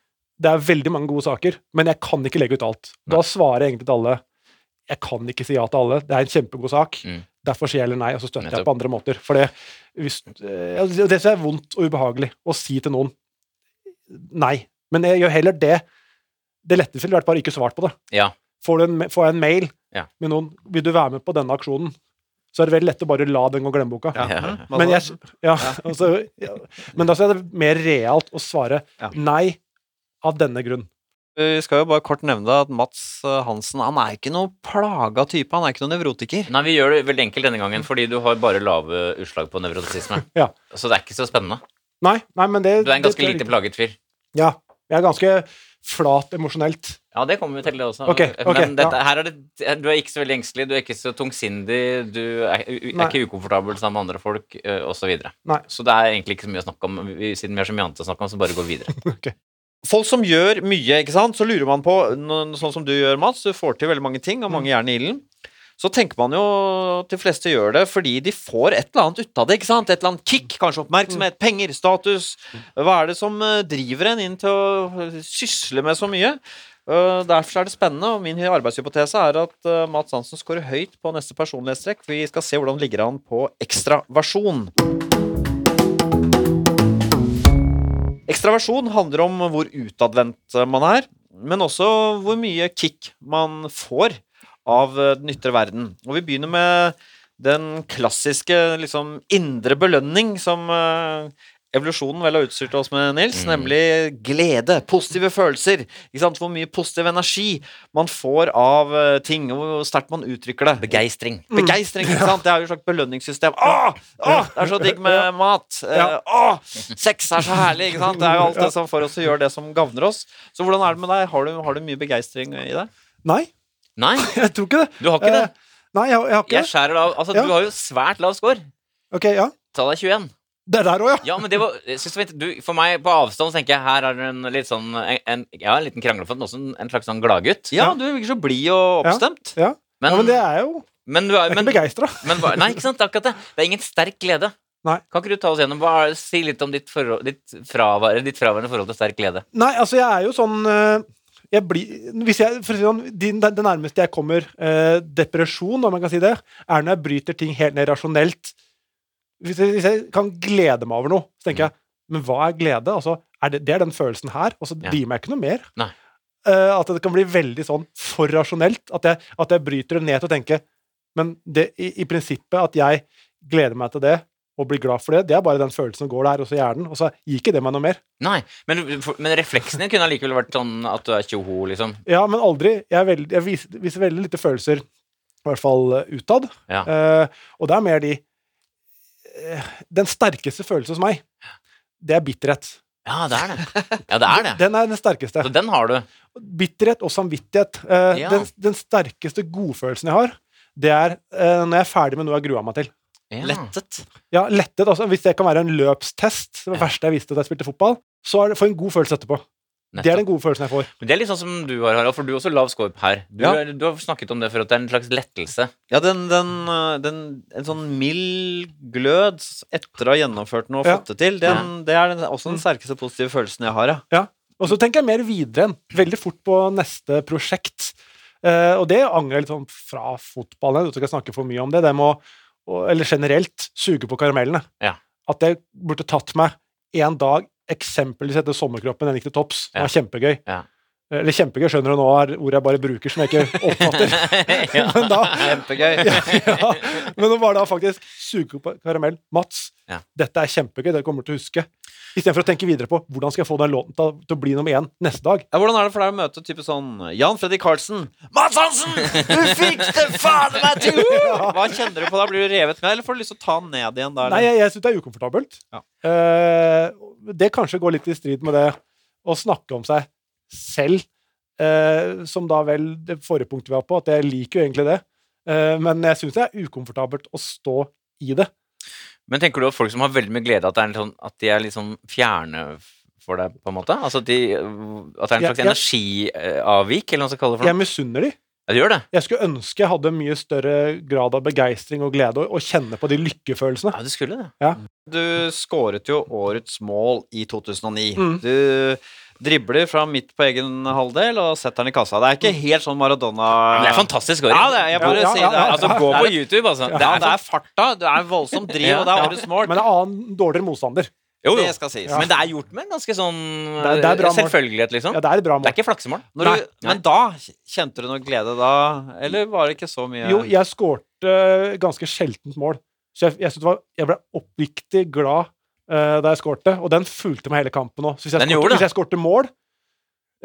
det er veldig mange gode saker, men jeg kan ikke legge ut alt. Da svarer jeg egentlig til alle jeg kan ikke si ja til alle. Det er en kjempegod sak. Mm. Derfor sier jeg eller nei, og så støtter jeg på andre måter. For det, hvis, eh, det er vondt og ubehagelig å si til noen nei. Men jeg gjør heller det. Det letteste ville vært bare ikke svart på det. Ja. Får, du en, får jeg en mail Ja. med noen 'Vil du være med på denne aksjonen?' Så er det veldig lett å bare la den gå glemmeboka. Ja. Ja. Men, jeg, ja, altså, ja. Men da er det mer realt å svare Ja. nei av denne grunn. Vi skal jo bare kort nevne at Mats eh, Hansen han er ikke noe plaga type. Han er ikke noen nevrotiker. Nei, vi gjør det veldig enkelt denne gangen, fordi du har bare lave utslag på nevrotisisme. Ja. Så det er ikke så spennende. Nei, nei, men det Du er en ganske det, lite plaget fyr. Ja. Jeg er ganske flat emosjonelt. Ja, det kommer vi til det også. Okay, okay, Men dette, ja. her er det, du er ikke så veldig engstelig, du er ikke så tungsindig, du er, er ikke ukomfortabel sammen med andre folk, osv. Så, videre. Så det er egentlig ikke så mye å snakke om. Vi- Siden vi har så mye annet å snakke om, så bare gå videre. Folk som gjør mye, ikke sant, så lurer man på Sånn som du gjør, Mats. Du får til veldig mange ting, og mange jern i ilden. Så tenker man jo at de fleste gjør det fordi de får et eller annet ut av det. ikke sant? Et eller annet kick, kanskje oppmerksomhet, penger, status. Hva er det som driver en inn til å sysle med så mye? Eh, Derfor er det spennende, og min arbeidshypotese er at eh, Mats Hansen scorer høyt på neste personlighetstrekk. Vi skal se hvordan det ligger an på ekstraversjon. Ekstraversjon handler om hvor utadvendt man er, men også hvor mye kick man får av eh, den ytre verden. Og vi begynner med den klassiske liksom, indre belønning som evolusjonen vel har utstyrt oss med, Nils, Mm. nemlig glede, positive følelser. Ikke sant? Hvor mye positiv energi man får av eh, ting, og hvor sterkt man uttrykker det. Begeistring. Begeistring, ikke sant? Det er jo et slags belønningssystem. Åh, åh, det er så digg med mat. Eh, Ja. Åh, sex er så herlig, ikke sant? Det er jo alt det som får oss til å gjøre det som gagner oss. Så hvordan er det med deg? Har du, har du mye begeistring i deg? Nei, Nei, jeg tror ikke det. du har ikke det. Eh, Nei, jeg, jeg har ikke Jeg det. skjærer det av. Altså, Ja. du har jo svært lav score. Ok, ja. Ta deg 21. Det er der òg, ja. Ja, men det var var, du, For meg, på avstand, tenker jeg her er det en litt sånn en, Ja, en liten kranglefant, men også en, en slags sånn gladgutt. Ja, du virker så blid og oppstemt. ja. Men, ja men det er jo men du er Jeg er men, ikke begeistra. Nei, ikke sant? Akkurat det. Det er ingen sterk glede. Nei. Kan ikke du ta oss gjennom er, Si litt om ditt, forhold, ditt, fravær, ditt fraværende forhold til sterk glede. Nei, altså, jeg er jo sånn eh, jeg blir, hvis jeg, for å si sånn, det, det nærmeste jeg kommer eh, depresjon, om man kan si det, er når jeg bryter ting helt ned rasjonelt. Hvis jeg, hvis jeg kan glede meg over noe, så tenker jeg Men hva er glede? Altså, er det, det er den følelsen her, og så Ja. gir meg ikke noe mer. Nei. Uh, at det kan bli veldig sånn for rasjonelt. At jeg, at jeg bryter det ned til å tenke Men det, i, i prinsippet at jeg gleder meg til det og blir glad for det, det er bare den følelsen som går der, og så i hjernen. Og så gir ikke det meg noe mer. Nei, men, men refleksen din kunne allikevel vært sånn at du er tjoho, liksom. Ja, men aldri. Jeg, veld, jeg viser, viser veldig lite følelser, i hvert fall utad. Ja. Uh, og det er mer de Den sterkeste følelsen hos meg, det er bitterhet. Ja, det er det. Ja, det er det. Den er den sterkeste. Så den har du. Bitterhet og samvittighet. Eh, Ja. den, den sterkeste godfølelsen jeg har, det er eh, når jeg er ferdig med noe jeg grua meg til. Ja. Lettet. Ja, lettet altså, Hvis det kan være en løpstest, det var det verste jeg visste da jeg spilte fotball, så er det, får jeg en god følelse etterpå. Det er den gode følelsen jeg får. Men det er litt sånn som du har, Harald, for du har også lav score her. Du, Ja. er, du har snakket om det for at det er en slags lettelse. Ja, den, den, øh, den En sånn mild glød etter å ha gjennomført noe og Ja. fått det til, den, det er den, også den sterkeste positive følelsen jeg har, ja. Og så tenker jeg mer videre enn. Veldig fort på neste prosjekt. Eh, og det angrer jeg litt sånn fra fotballen. Jeg tror ikke jeg snakker for mye om det. Det med å eller generelt, suge på karamellene. Ja. At det burde tatt meg en dag, eksempelvis etter sommerkroppen, den gikk til topps. Det Ja. var kjempegøy. Ja. Eller kjempegøy, skjønner du nå, er ord jeg bare bruker som jeg ikke oppfatter. ja. Men da Kjempegøy. ja, ja. Men nå var da faktisk suge på karamell Mats, Ja. dette er kjempegøy, dere kommer til å huske. Istedenfor å tenke videre på hvordan skal jeg få den låten til, til å bli nummer én neste dag. Ja, hvordan er det for deg å møte type sånn Jan Fredrik Karlsen? Mats Hansen! Du fikk det fader meg til! Hva kjenner du på da? Blir du revet med, eller får du lyst til å ta den ned igjen da? Nei, jeg, jeg syns det er ukomfortabelt. Ja. Eh, det kanskje går litt i strid med det å snakke om seg selv, eh, som da vel det forrige punktet vi var på, at jeg liker jo egentlig det. Eh, men jeg syns det er ukomfortabelt å stå i det. Men tenker du at folk som har veldig mye glede, at, det er sånn, at de er litt sånn fjerne for deg, på en måte? Altså at, de, at det er en Ja, slags ja. energiavvik, eller hva man skal kalle det for noe? Jeg misunner de. Ja, det gjør det. Jeg skulle ønske jeg hadde mye større grad av begeistring og glede, og, og kjenne på de lykkefølelsene. Ja, du skulle det. Du skåret jo årets mål i 2009. Mm. Du dribler fra midt på egen halvdel og setter den i kassa. Det er ikke helt sånn Maradona det er fantastisk scoring. Ja, det er, jeg bare Ja, ja, sier det. er- Altså, gå på er- YouTube, altså. Det er, det er farta, det er voldsomt driv, og det er årets mål. Men det en annen dårligere motstander. Jo, jo. Det skal sies. Men det er gjort med en ganske sånn Det er- det er bra mål. selvfølgelighet, liksom. Ja, det er et bra Det er ikke flaksemål. Når du, men da kjente du noe glede da, eller var det ikke så mye Jo, jeg skårte ganske sjeldent mål. Så jeg, jeg, var, jeg ble oppriktig glad eh, da jeg skårte, og den fulgte meg hele kampen òg. Hvis hvis jeg skårte mål,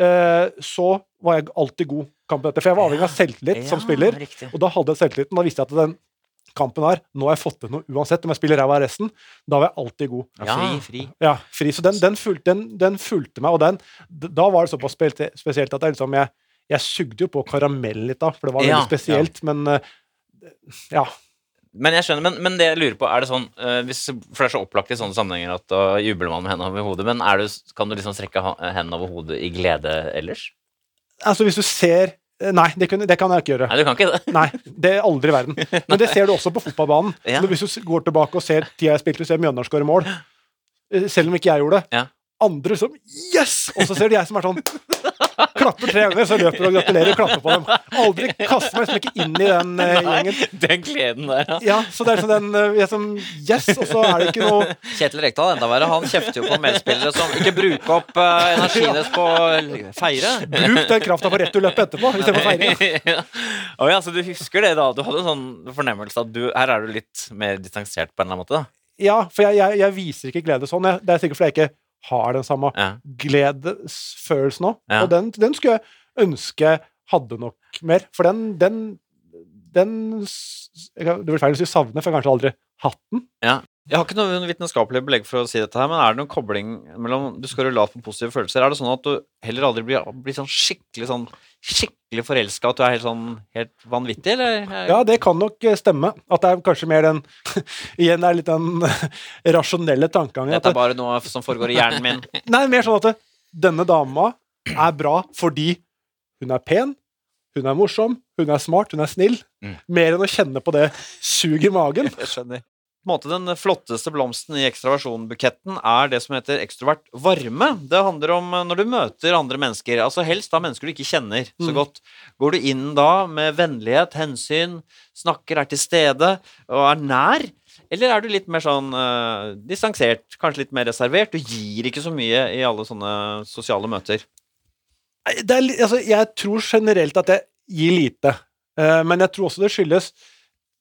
uh, så var jeg alltid god kampen etter. For jeg var avhengig av selvtillit som spiller, Riktig. og da hadde jeg selvtilliten. Da visste jeg at den kampen her, nå har jeg fått til noe uansett om jeg spiller ræva resten. Da var jeg alltid god. ja, Ja. Fri, fri. Ja, fri. Så den, den, fulgte, den, den fulgte meg, og den, da var det såpass spesielt, at jeg liksom jeg, jeg sugde jo på karamell litt da, for det var veldig Ja, spesielt, men eh, ja. Men jeg skjønner, men, men det jeg lurer på, er det sånn uh, hvis, For det er så opplagt i sånne sammenhenger at da jubler man med hendene over hodet, men er du, kan du liksom strekke hendene over hodet i glede ellers? Altså, hvis du ser eh, Nei, det kan, det kan jeg ikke gjøre. Nei, du kan ikke det. Nei, det er aldri i verden. Men det ser du også på fotballbanen. Ja. Hvis du går tilbake og ser tida jeg spilte, du ser Mjøndalen skåre mål, eh, selv om ikke jeg gjorde det. Ja. Andre som Yes! Og så ser du jeg som er sånn Klapper tre ganger, så løper du og gratulerer og klapper på dem. Aldri kaster meg liksom ikke inn i den uh, gjengen. Den gleden der, ja. Ja, så det er sånn den uh, jeg som Yes! Og så er det ikke noe Kjetil Rekdal enda verre. Han kjefter jo på medspillere som ikke bruker opp uh, energien deres på å feire. Bruk den krafta på returløpet etterpå, istedenfor feiring. feire. ja. Å ja, så du husker det, da? Du hadde en sånn fornemmelse at du, her er du litt mer distansert på en eller annen måte? da? Ja, for jeg, jeg, jeg viser ikke glede sånn. Jeg, det er sikkert fordi jeg ikke har den samme Ja. gledesfølelsen òg. Ja. Og den, den skulle jeg ønske hadde nok mer. For den, den, den Det blir feil å si savne, for jeg har kanskje aldri hatt den. Jeg har ikke noe vitenskapelig belegg for å si dette her, men er det noen kobling mellom Du scorer lavt på positive følelser. Er det sånn at du heller aldri blir, blir sånn skikkelig sånn skikkelig forelska, at du er helt sånn helt vanvittig, eller? Ja, det kan nok eh, stemme. At det er kanskje mer den Igjen det er litt den rasjonelle tankegangen. Dette er bare noe som foregår i hjernen min. nei, mer sånn at det, denne dama er bra fordi hun er pen, hun er morsom, hun er smart, hun er snill. Mm. Mer enn å kjenne på det suget i magen. Jeg skjønner. Måte Den flotteste blomsten i ekstraversjonbuketten er det som heter ekstrovert varme. Det handler om eh, når du møter andre mennesker, altså helst da mennesker du ikke kjenner så Mm. godt. Går du inn da med vennlighet, hensyn, snakker, er til stede og er nær? Eller er du litt mer sånn uh, distansert, kanskje litt mer reservert? Du gir ikke så mye i alle sånne sosiale møter. Det er, altså, jeg tror generelt at jeg gir lite, uh, men jeg tror også det skyldes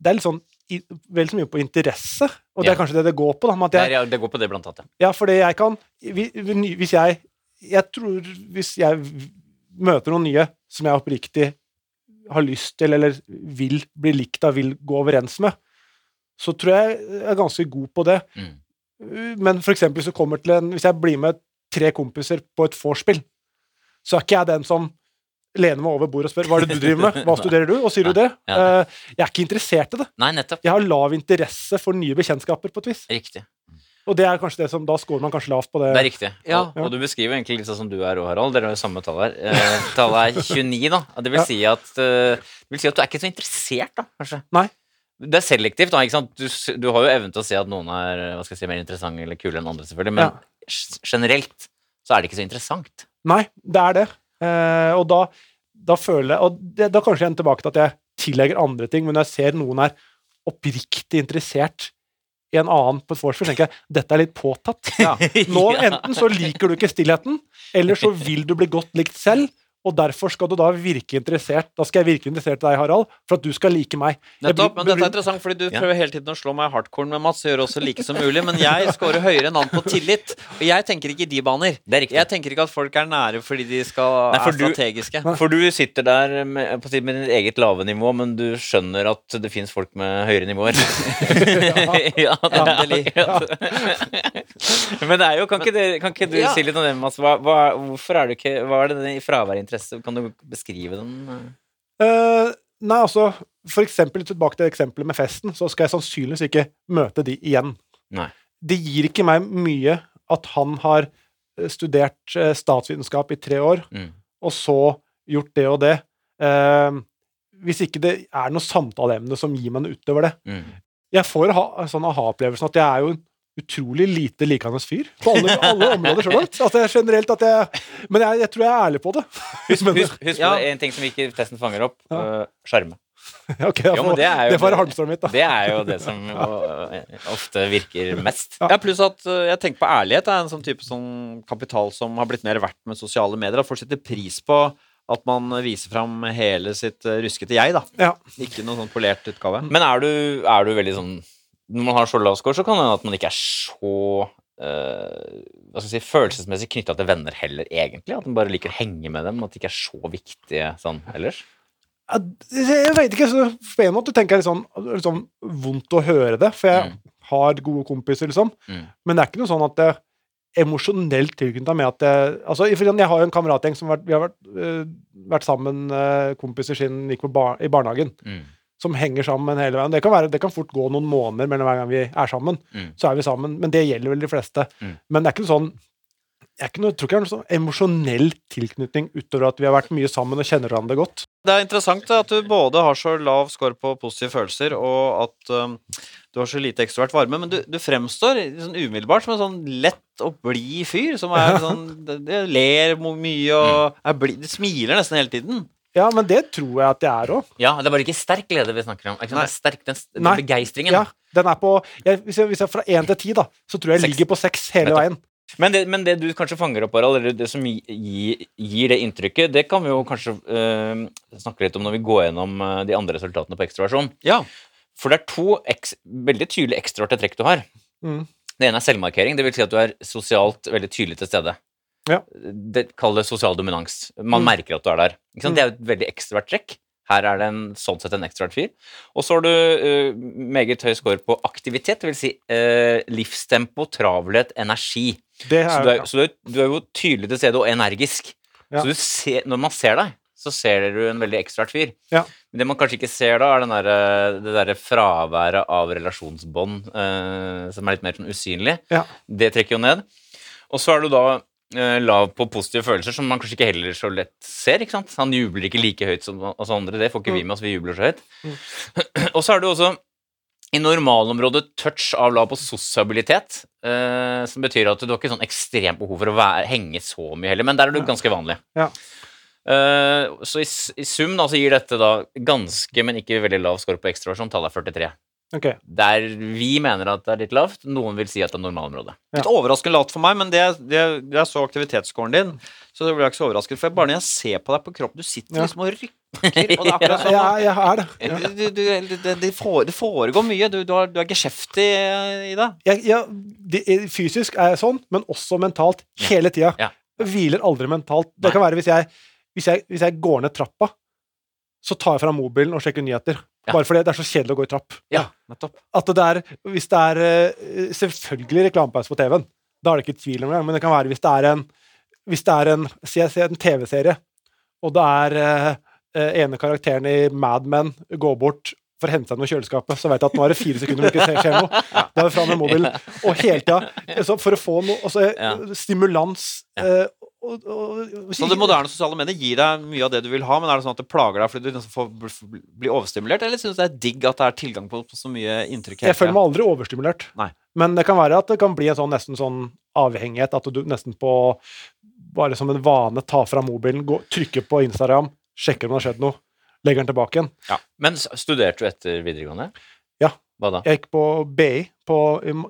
Det er litt sånn i, vel så mye på interesse, og det er kanskje det det går på. Da, Det, jeg, det går på det, blant annet. ja, fordi jeg kan vi- vi- Hvis jeg Jeg tror hvis jeg møter noen nye som jeg oppriktig har lyst til, eller vil bli likt av, vil gå overens med, så tror jeg jeg er ganske god på det. Mm. Men for eksempel hvis, kommer til en, hvis jeg blir med tre kompiser på et vorspiel, så er ikke jeg den som lener meg over bordet og spør hva er det du driver med, hva studerer du, og sier du det? Ja. Eh, Jeg er ikke interessert i det. Nei, nettopp. Jeg har lav interesse for nye bekjentskaper, på et vis. Riktig. Og det er kanskje det som, da scorer man kanskje lavt på det. Det er riktig. Ja. Og, og du beskriver egentlig litt sånn som du er òg, Harald. Dere har jo samme tall her. Eh, tallet er 29, da. Det vil, Ja. si at, eh, det vil si at du er ikke så interessert, da, kanskje. Nei. Det er selektivt, da. ikke sant? Du, du har jo evnen til å si at noen er hva skal jeg si, mer interessante eller kule enn andre, selvfølgelig. Men ja. generelt så er det ikke så interessant. Nei, det er det. Eh, og da, da føler jeg Og det, da kanskje jeg er tilbake til at jeg tillegger andre ting, men når jeg ser noen er oppriktig interessert i en annen på et vorspiel, tenker jeg dette er litt påtatt. Nå Enten så liker du ikke stillheten, eller så vil du bli godt likt selv. Og derfor skal du da virke interessert Da skal jeg virke interessert i deg, Harald, for at du skal like meg. Nettopp, men dette er interessant, fordi du Ja. prøver hele tiden å slå meg hardcore med Mats, og gjør også like som mulig, men jeg scorer høyere enn han på tillit. Og jeg tenker ikke i de baner. Det er riktig. Jeg tenker ikke at folk er nære fordi de skal, Nei, for er du- strategiske. For du sitter der med, på med ditt eget lave nivå, men du skjønner at det fins folk med høyere nivåer. ja, Endelig. Ja. Men det er jo Kan ikke, det, kan ikke du Ja. si litt om det, Mats? Hva, hva, hvorfor er du ikke Hva er det i fraværet av interesse? Kan du beskrive den? Uh, nei, altså For eksempel, tilbake til eksempelet med festen, så skal jeg sannsynligvis ikke møte de igjen. Nei. Det gir ikke meg mye at han har eh, studert eh, statsvitenskap i tre år, Mm. og så gjort det og det. Uh, hvis ikke det er noe samtaleemne som gir meg noe utover det. Mm. Jeg får ha, sånn aha-opplevelsen at jeg er jo en utrolig lite likende fyr på alle, alle områder så langt. Altså, jeg, generelt at jeg, men jeg, jeg tror jeg er ærlig på det. Husk, husk, husk Ja. det, en ting som ikke testen fanger opp. Ja. øh, Ok, da Jo, det er jo det får være mitt, da. Det er jo det som øh, ofte virker mest. Ja, pluss at uh, jeg tenker på ærlighet er en sånn type sånn kapital som har blitt mer verdt med sosiale medier. At folk setter pris på at man viser fram hele sitt ruskete jeg, da. Ja. Ikke noen sånn polert utgave. Men er du, er du veldig sånn Når man har så lav score, så kan det hende at man ikke er så uh, si, følelsesmessig knytta til venner heller, egentlig. At man bare liker å henge med dem. At de ikke er så viktige sånn ellers. Jeg vet ikke, så på en måte tenker jeg litt sånn, litt sånn vondt å høre det, for jeg Mm. har gode kompiser, liksom. Mm. Men det er ikke noe sånn at det emosjonelt tilknyttet med at jeg, altså, jeg har jo en kameratgjeng som har vært, vi har vært, øh, vært sammen, øh, kompiser siden vi gikk bar, i barnehagen, Mm. Som henger sammen hele veien. Det kan, være, det kan fort gå noen måneder mellom hver gang vi er sammen, Mm. så er vi sammen, men det gjelder vel de fleste. Mm. Men det er ikke noe sånn jeg, ikke noe, jeg tror ikke det er noe sånn emosjonell tilknytning utover at vi har vært mye sammen og kjenner hverandre godt. Det er interessant at du både har så lav score på positive følelser, og at um, du har så lite ekstrovert varme, men du, du fremstår sånn umiddelbart som en sånn lett og blid fyr, som er sånn det, det ler mye og er blid, det smiler nesten hele tiden. Ja, men det tror jeg at det er òg. Ja, det er bare ikke sterk glede vi snakker om. Ikke? Er sterk, den, den begeistringen. Ja, den er på jeg, hvis, jeg, hvis jeg fra én til ti, da, så tror jeg jeg ligger på seks hele veien. Men det, men det du kanskje fanger opp, Harald, eller det som gi- gi- gir det inntrykket, det kan vi jo kanskje øh, snakke litt om når vi går gjennom øh, de andre resultatene på ekstroversjon. Ja. For det er to eks veldig tydelige ekstraarte trekk du har. Mm. Det ene er selvmarkering. Det vil si at du er sosialt veldig tydelig til stede. Ja. Det Kall det sosial dominans. Man Mm. merker at du er der. Mm. Det er jo et veldig ekstrovert trekk. Her er det en, sånn sett en ekstrovert fyr. Og så har du uh, meget høy score på aktivitet, vil si uh, livstempo, travelhet, energi. Det Så er, du er, så du er, du er jo tydelig til stede og energisk. Ja. Så du ser, når man ser deg, så ser du en veldig ekstrovert fyr. Ja. Men det man kanskje ikke ser da, er den derre- det derre fraværet av relasjonsbånd uh, som er litt mer sånn usynlig. Ja. Det trekker jo ned. Og så er du da lav på positive følelser, som man kanskje ikke heller så lett ser. ikke sant? Han jubler ikke like høyt som oss andre. Det får ikke vi med oss, vi jubler så høyt. og så er du også i normalområdet touch av lav på sosialitet, eh, som betyr at du har ikke sånn ekstremt behov for å være, henge så mye heller, men der er du ganske vanlig. Ja. Eh, så i, i sum da, så gir dette da ganske, men ikke veldig lav score på ekstraversjon. Tallet er 43. ok. Der vi mener at det er litt lavt, noen vil si at det er normalområdet. Ja. Litt overraskende lavt for meg, men det, det, jeg så aktivitetsscoren din, så det blir jeg ikke så overrasket. For bare når jeg ser på deg på kroppen, du sitter Ja. liksom og rykker, og det er akkurat sånn Ja, jeg er det. Ja. du, du, du, det, det, fore- det foregår mye. Du, du, har, du er geskjeftig i det. Jeg, jeg, det fysisk er jeg sånn, men også mentalt hele tida. Ja. Jeg Hviler aldri mentalt. Det Nei. kan være hvis jeg, hvis, jeg, hvis jeg går ned trappa, så tar jeg fram mobilen og sjekker nyheter. Ja. Bare fordi det er så kjedelig å gå i trapp. Ja, nettopp. At det er, hvis det er eh, selvfølgelig reklamepause på TV-en, da er det ikke tvil om det, men det kan være hvis det er en hvis det er en, en TV-serie, og det er eh, eh, ene karakteren i Mad Men går bort for å hente seg noe i kjøleskapet, så vet jeg at nå er det fire sekunder hvor det ikke skjer noe. Da er det fram med mobilen. Og hele tida, for å få noe altså, stimulans og, og, Så det moderne sosiale mener gir deg mye av det du vil ha, men er det sånn at det plager deg fordi du nesten får bl- bli overstimulert, eller syns du det er digg at det er tilgang på, på så mye inntrykk? Jeg føler meg aldri overstimulert. Nei. Men det kan være at det kan bli en sånn nesten sånn avhengighet, at du nesten på bare som en vane tar fra mobilen, går, trykker på Instagram, sjekker om det har skjedd noe, legger den tilbake igjen. Men studerte du etter videregående? Ja. Hva da? Jeg gikk på BI, på,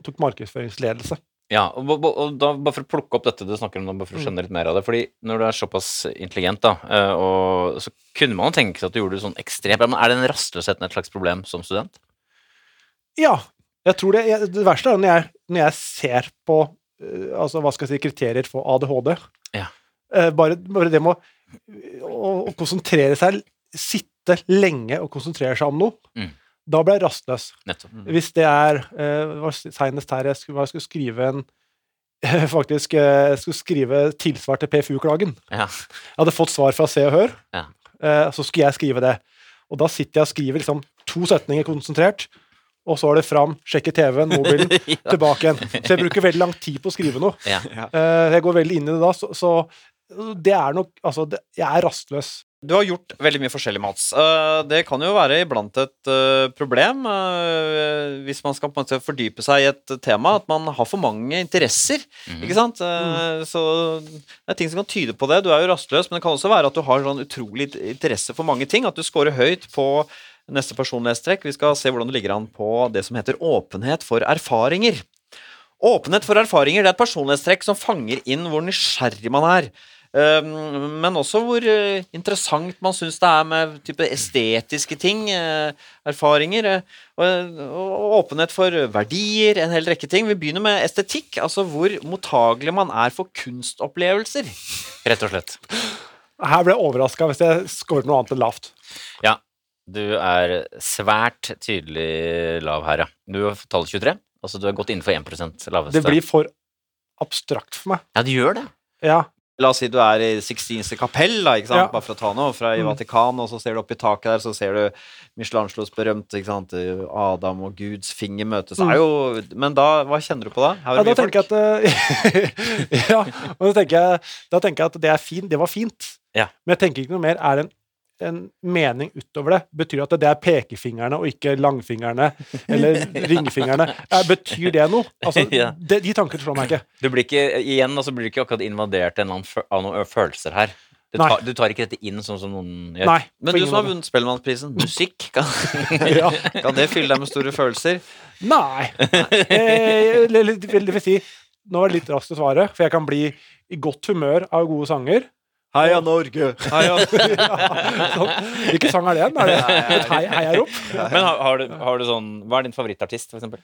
tok markedsføringsledelse. Ja, og, og, og da, bare for å plukke opp dette du snakker om, da, bare for å skjønne litt mer av det. fordi når du er såpass intelligent, da, eh, og så kunne man tenke seg at du gjorde det sånn ekstremt bra, men er den rastløsheten et slags problem som student? Ja, jeg tror det, det verste er når jeg, når jeg ser på eh, altså, hva skal jeg si, kriterier for ADHD. Ja. Eh, bare, bare det med å, å konsentrere seg, sitte lenge og konsentrere seg om noe, Mm. Da ble jeg rastløs. Nettopp. Hvis det er uh, var Senest her jeg skulle, jeg skulle skrive en Faktisk eh, jeg skulle skrive tilsvar til PFU-klagen. Ja. Jeg hadde fått svar fra Se og Hør, Ja. eh, så skulle jeg skrive det. Og da sitter jeg og skriver liksom to setninger konsentrert, og så er det fram, sjekke TV-en, mobilen, tilbake igjen. Så jeg bruker veldig lang tid på å skrive noe. Ja. Eh, jeg går veldig inn i det da, så, så det er nok Altså, det, jeg er rastløs. Du har gjort veldig mye forskjellig, Mats. Eh, Det kan jo være iblant et eh, problem eh, hvis man skal på en måte fordype seg i et tema, at man har for mange interesser. Ikke sant? Eh, Så det er ting som kan tyde på det. Du er jo rastløs, men det kan også være at du har sånn utrolig interesse for mange ting. At du scorer høyt på neste personlighetstrekk. Vi skal se hvordan du ligger an på det som heter åpenhet for erfaringer. Åpenhet for erfaringer det er et personlighetstrekk som fanger inn hvor nysgjerrig man er. Um, men også hvor eh, interessant man syns det er med type estetiske ting. eh, erfaringer. eh, og, åpenhet for verdier, en hel rekke ting. Vi begynner med estetikk. Altså hvor mottagelig man er for kunstopplevelser. Rett og slett. Her ble jeg overraska hvis jeg scoret noe annet enn lavt. Ja. Du er svært tydelig lav her, ja. Du har tallet 23. Altså du har gått innenfor 1% laveste. Det blir for abstrakt for meg. Ja, det gjør det. Ja. La oss si du er i Sixtinske kapell, da, ikke sant? Ja. bare for å ta noe, fra i Vatikan, Vatikanet, og så ser du opp i taket der, så ser du Michelangelos berømte ikke sant? Adam og Guds finger møtes. Mm. Jo, men da, hva kjenner du på da? Her er Ja, det da mye tenker jeg at Ja, og da tenker, jeg, da tenker jeg at det er fint. Det var fint. Ja. Men jeg tenker ikke noe mer. Er det en, en mening utover det? Betyr at det er pekefingrene og ikke langfingrene eller ringfingrene? Betyr det noe? Altså, det, de tankene slår meg ikke. Du blir ikke, igjen, altså blir du ikke akkurat invadert av noen følelser her. Du tar, du tar ikke dette inn sånn som noen gjør. Nei. Men du som har vunnet Spellemannprisen, musikk, kan, Ja. kan det fylle deg med store følelser? Nei. Eh, eller, det vil si, nå er det litt raskt å svare, for jeg kan bli i godt humør av gode sanger. Heia Norge! Heia. Hvilken sang er det? Er det et hei, heiarop? Men har, har, du, har du sånn Hva er din favorittartist, for eksempel?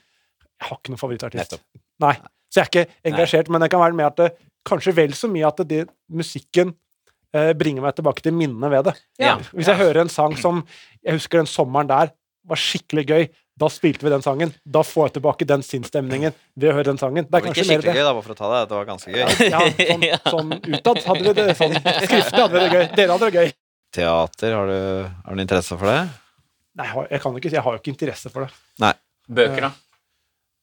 Jeg har ikke noen favorittartist. Nettopp. Nei. Så jeg er ikke engasjert, men det kan være med at det, kanskje vel så mye at det, musikken eh, bringer meg tilbake til minnene ved det. Ja. Hvis jeg hører en sang som Jeg husker den sommeren der var skikkelig gøy. Da spilte vi den sangen. Da får jeg tilbake den sinnsstemningen ved å høre den sangen. Det Det er var ikke kanskje mer det. gøy, da, bare for å ta det. Det var ganske gøy. Ja, sånn, sånn utad hadde vi det sånn. Skriftlig hadde vi det gøy. Dere hadde det gøy. Teater, har du, har du interesse for det? Nei, jeg har, kan ikke, jeg har jo ikke interesse for det. Nei. Bøker, da?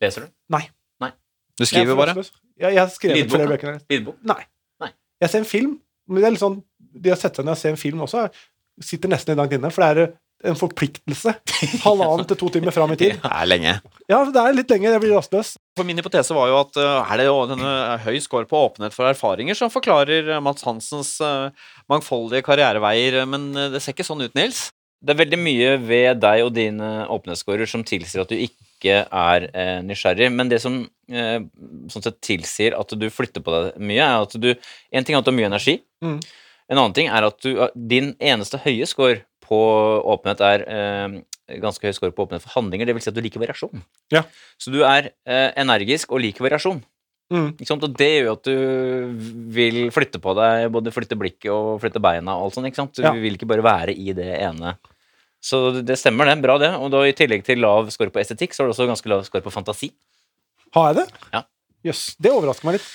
Leser du? Nei. Nei. Du skriver er bare? rastløs. Jeg, har skrevet Lydbok, flere bøker. Lydbok? Nei. Nei. Jeg ser en film, men det er litt sånn Det å sette seg ned og se en film også sitter nesten i langt inne, for det er en forpliktelse. Halvannen til to timer fram i tid. Det er lenge. Ja, det er litt lenge. Jeg blir rastløs. For min hypotese var jo at uh, er det jo denne høy score på åpenhet for erfaringer som forklarer uh, Mats Hansens mangfoldige karriereveier, men det ser ikke sånn ut, Nils. Det er veldig mye ved deg og dine åpenhetsskårer som tilsier at du ikke er eh, nysgjerrig. Men det som eh, sånn sett tilsier at du flytter på deg mye, er at du En ting er at du har mye energi. Mm. En annen ting er at du, din eneste høye score på åpenhet er eh, ganske høy score på åpenhet for handlinger. Det vil si at du liker variasjon. Ja. Så du er eh, energisk og liker variasjon. Mm. Og det gjør jo at du vil flytte på deg, både flytte blikket og flytte beina og alt sånt. Du Ja. vil ikke bare være i det ene. Så det stemmer, det. Bra, det. Og da i tillegg til lav score på estetikk, så har du også ganske lav score på fantasi. Har jeg det? Ja. Jøss. Det overrasker meg litt.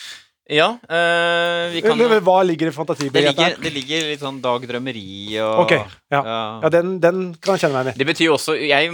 Ja, øh, vi kan Eller, hva ligger i Det fantasibegrepet ligger, det ligger litt sånn dagdrømmeri og Ok, ja. ja. Ja, den, den kan jeg kjenne meg igjen i. Det betyr jo også Jeg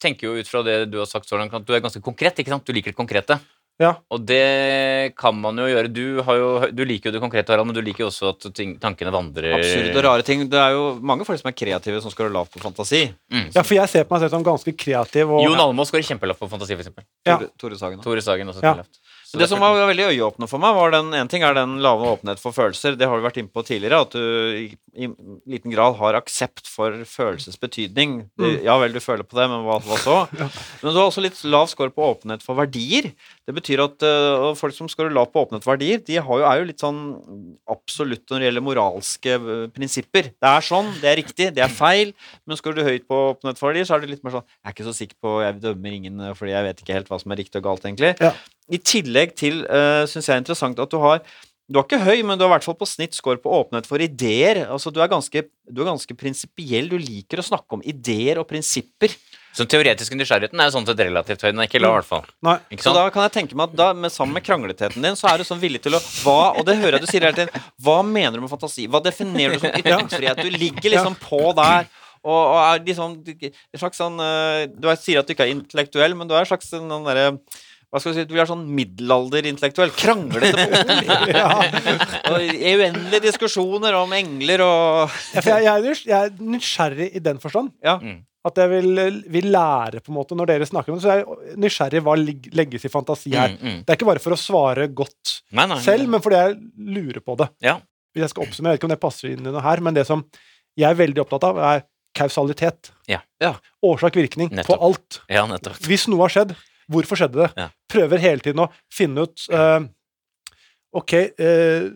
tenker jo ut fra det du har sagt så langt, at du er ganske konkret. ikke sant? Du liker det konkrete. Ja. Og det kan man jo gjøre. Du, har jo, du liker jo det konkrete, Harald, men du liker jo også at ting, tankene vandrer Absurde, rare ting. Det er jo mange folk som er kreative, som skårer lavt på fantasi. Mm. Ja, for jeg ser på meg selv som ganske kreativ og Jon Almaas skårer kjempelavt på fantasi, eksempel. Ja. Tore, Tore Sagen. Også. Tore Sagen også ja. lavt. Så Det som var veldig øyeåpne for meg, var den En ting er den lave åpenhet for følelser. Det har vi vært inne på tidligere, at du i, i liten grad har aksept for følelsens betydning. Mm. Ja vel, du føler på det, men hva, hva så? Men du har også litt lav score på åpenhet for verdier. Det betyr at øh, folk som scorer lavt på åpnet verdier, de har jo, er jo litt sånn absolutt når det gjelder moralske øh, prinsipper. Det er sånn, det er riktig, det er feil. Men scorer du høyt på åpnet verdier, så er det litt mer sånn Jeg er ikke så sikker på Jeg dømmer ingen øh, fordi jeg vet ikke helt hva som er riktig og galt, egentlig. Ja. I tillegg til, uh, syns jeg er interessant at du har du er ikke høy, men du har i hvert fall på snitt score på åpenhet for ideer. Altså, du er ganske, du er ganske prinsipiell. Du liker å snakke om ideer og prinsipper. Så den teoretiske nysgjerrigheten er jo sånn sett relativt høy. Den er ikke lav, i hvert fall. Nei. Ikke Så da kan jeg tenke meg at da, med, sammen med krangletheten din, så er du sånn villig til å hva, Og det hører jeg du sier hele tiden. Hva mener du med fantasi? Hva definerer du som ytringsfrihet? Du ligger liksom på der. Og, og er liksom en slags sånn øh, Du er, sier at du ikke er intellektuell, men du er en slags sånn derre hva skal vi si, du er sånn middelalderintellektuell. Kranglete på. Ja. Og uendelige diskusjoner om engler og Ja, for jeg, jeg, er jeg er nysgjerrig i den forstand. Ja. Mm. At jeg vil, vil lære, på en måte, når dere snakker om det. Så jeg er nysgjerrig hva legges i fantasi her. Mm, mm. Det er ikke bare for å svare godt Nei, nei. selv, men fordi jeg lurer på det. Ja. Hvis jeg skal oppsummere, jeg vet ikke om det passer inn i noe her, men det som jeg er veldig opptatt av, er kausalitet. Ja. Ja. Årsak-virkning på alt. Ja. Hvis noe har skjedd, hvorfor skjedde det? Ja. Prøver hele tiden å finne ut uh, Ok, uh,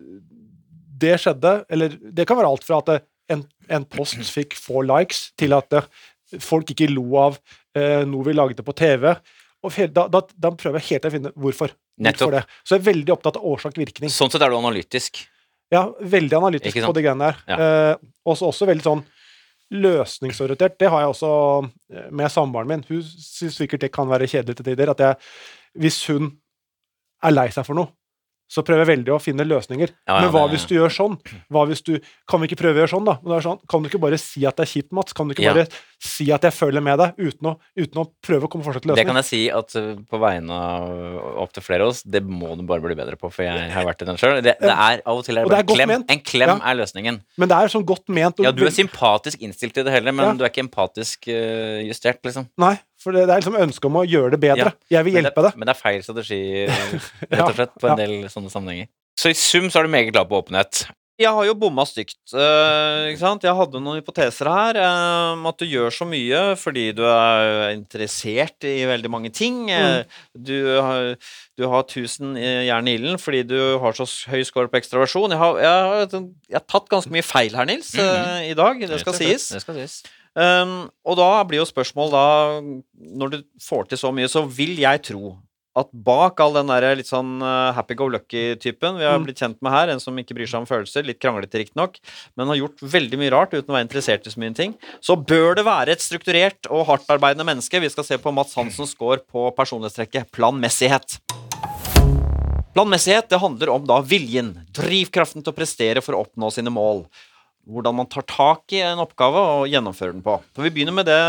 det skjedde Eller det kan være alt fra at en, en post fikk få likes, til at folk ikke lo av eh, noe vi lagde på TV. Og da, da, da prøver jeg helt å finne hvorfor. Hvorfor det. Så jeg er veldig opptatt av årsak-virkning. Sånn sett er du analytisk. Ja, veldig analytisk på de greiene der. Ja. Eh, også, også veldig sånn løsningsorientert. Det har jeg også eh, med samboeren min. Hun syns sikkert det kan være kjedelig til tider. At jeg, hvis hun er lei seg for noe, så prøver jeg veldig å finne løsninger. Ja, ja, Men hva det- hvis du gjør sånn? Hva hvis du, kan vi ikke prøve å gjøre sånn, da? Men det sånn, kan du ikke bare si at det er kjipt, Mats? Kan du ikke bare si at jeg føler med deg, uten å, uten å prøve å komme fortsatt til løsning? Det kan jeg si at uh, på vegne av opptil flere av oss, det må du bare bli bedre på, for jeg har vært i den sjøl. Det, det er av og til er det det er bare klem. En klem er løsningen. Men det er sånn godt ment. Ja, du er sympatisk innstilt til det hele, men du er ikke empatisk uh, justert, liksom. Nei, for det, det er liksom ønsket om å gjøre det bedre. Jeg vil hjelpe det, deg. men det er feil strategi, rett og slett, på ja. en del sånne sammenhenger. Så i sum så er du meget glad på åpenhet. Jeg har jo bomma stygt. Uh, ikke sant? Jeg hadde noen hypoteser her. om om at du gjør så mye fordi du er interessert i veldig mange ting. Mm. Du, har, du har 1000 i jern i ilden fordi du har så høy score på ekstraversjon. Jeg har, jeg, har, jeg har tatt ganske mye feil her, Nils, eh, i dag. Det skal sies. Det skal sies. Um, og da blir jo spørsmål da Når du får til så mye, så vil jeg tro at bak all den der litt sånn uh, happy-go-lucky-typen vi har Mm. blitt kjent med her, en som ikke bryr seg om følelser, litt kranglete riktignok, men har gjort veldig mye rart uten å være interessert i så mye ting, så bør det være et strukturert og hardtarbeidende menneske. Vi skal se på Mats Hansens score på personlighetstrekket planmessighet. Planmessighet det handler om da viljen, drivkraften til å prestere for å oppnå sine mål. Hvordan man tar tak i en oppgave og gjennomfører den på. For Vi begynner med det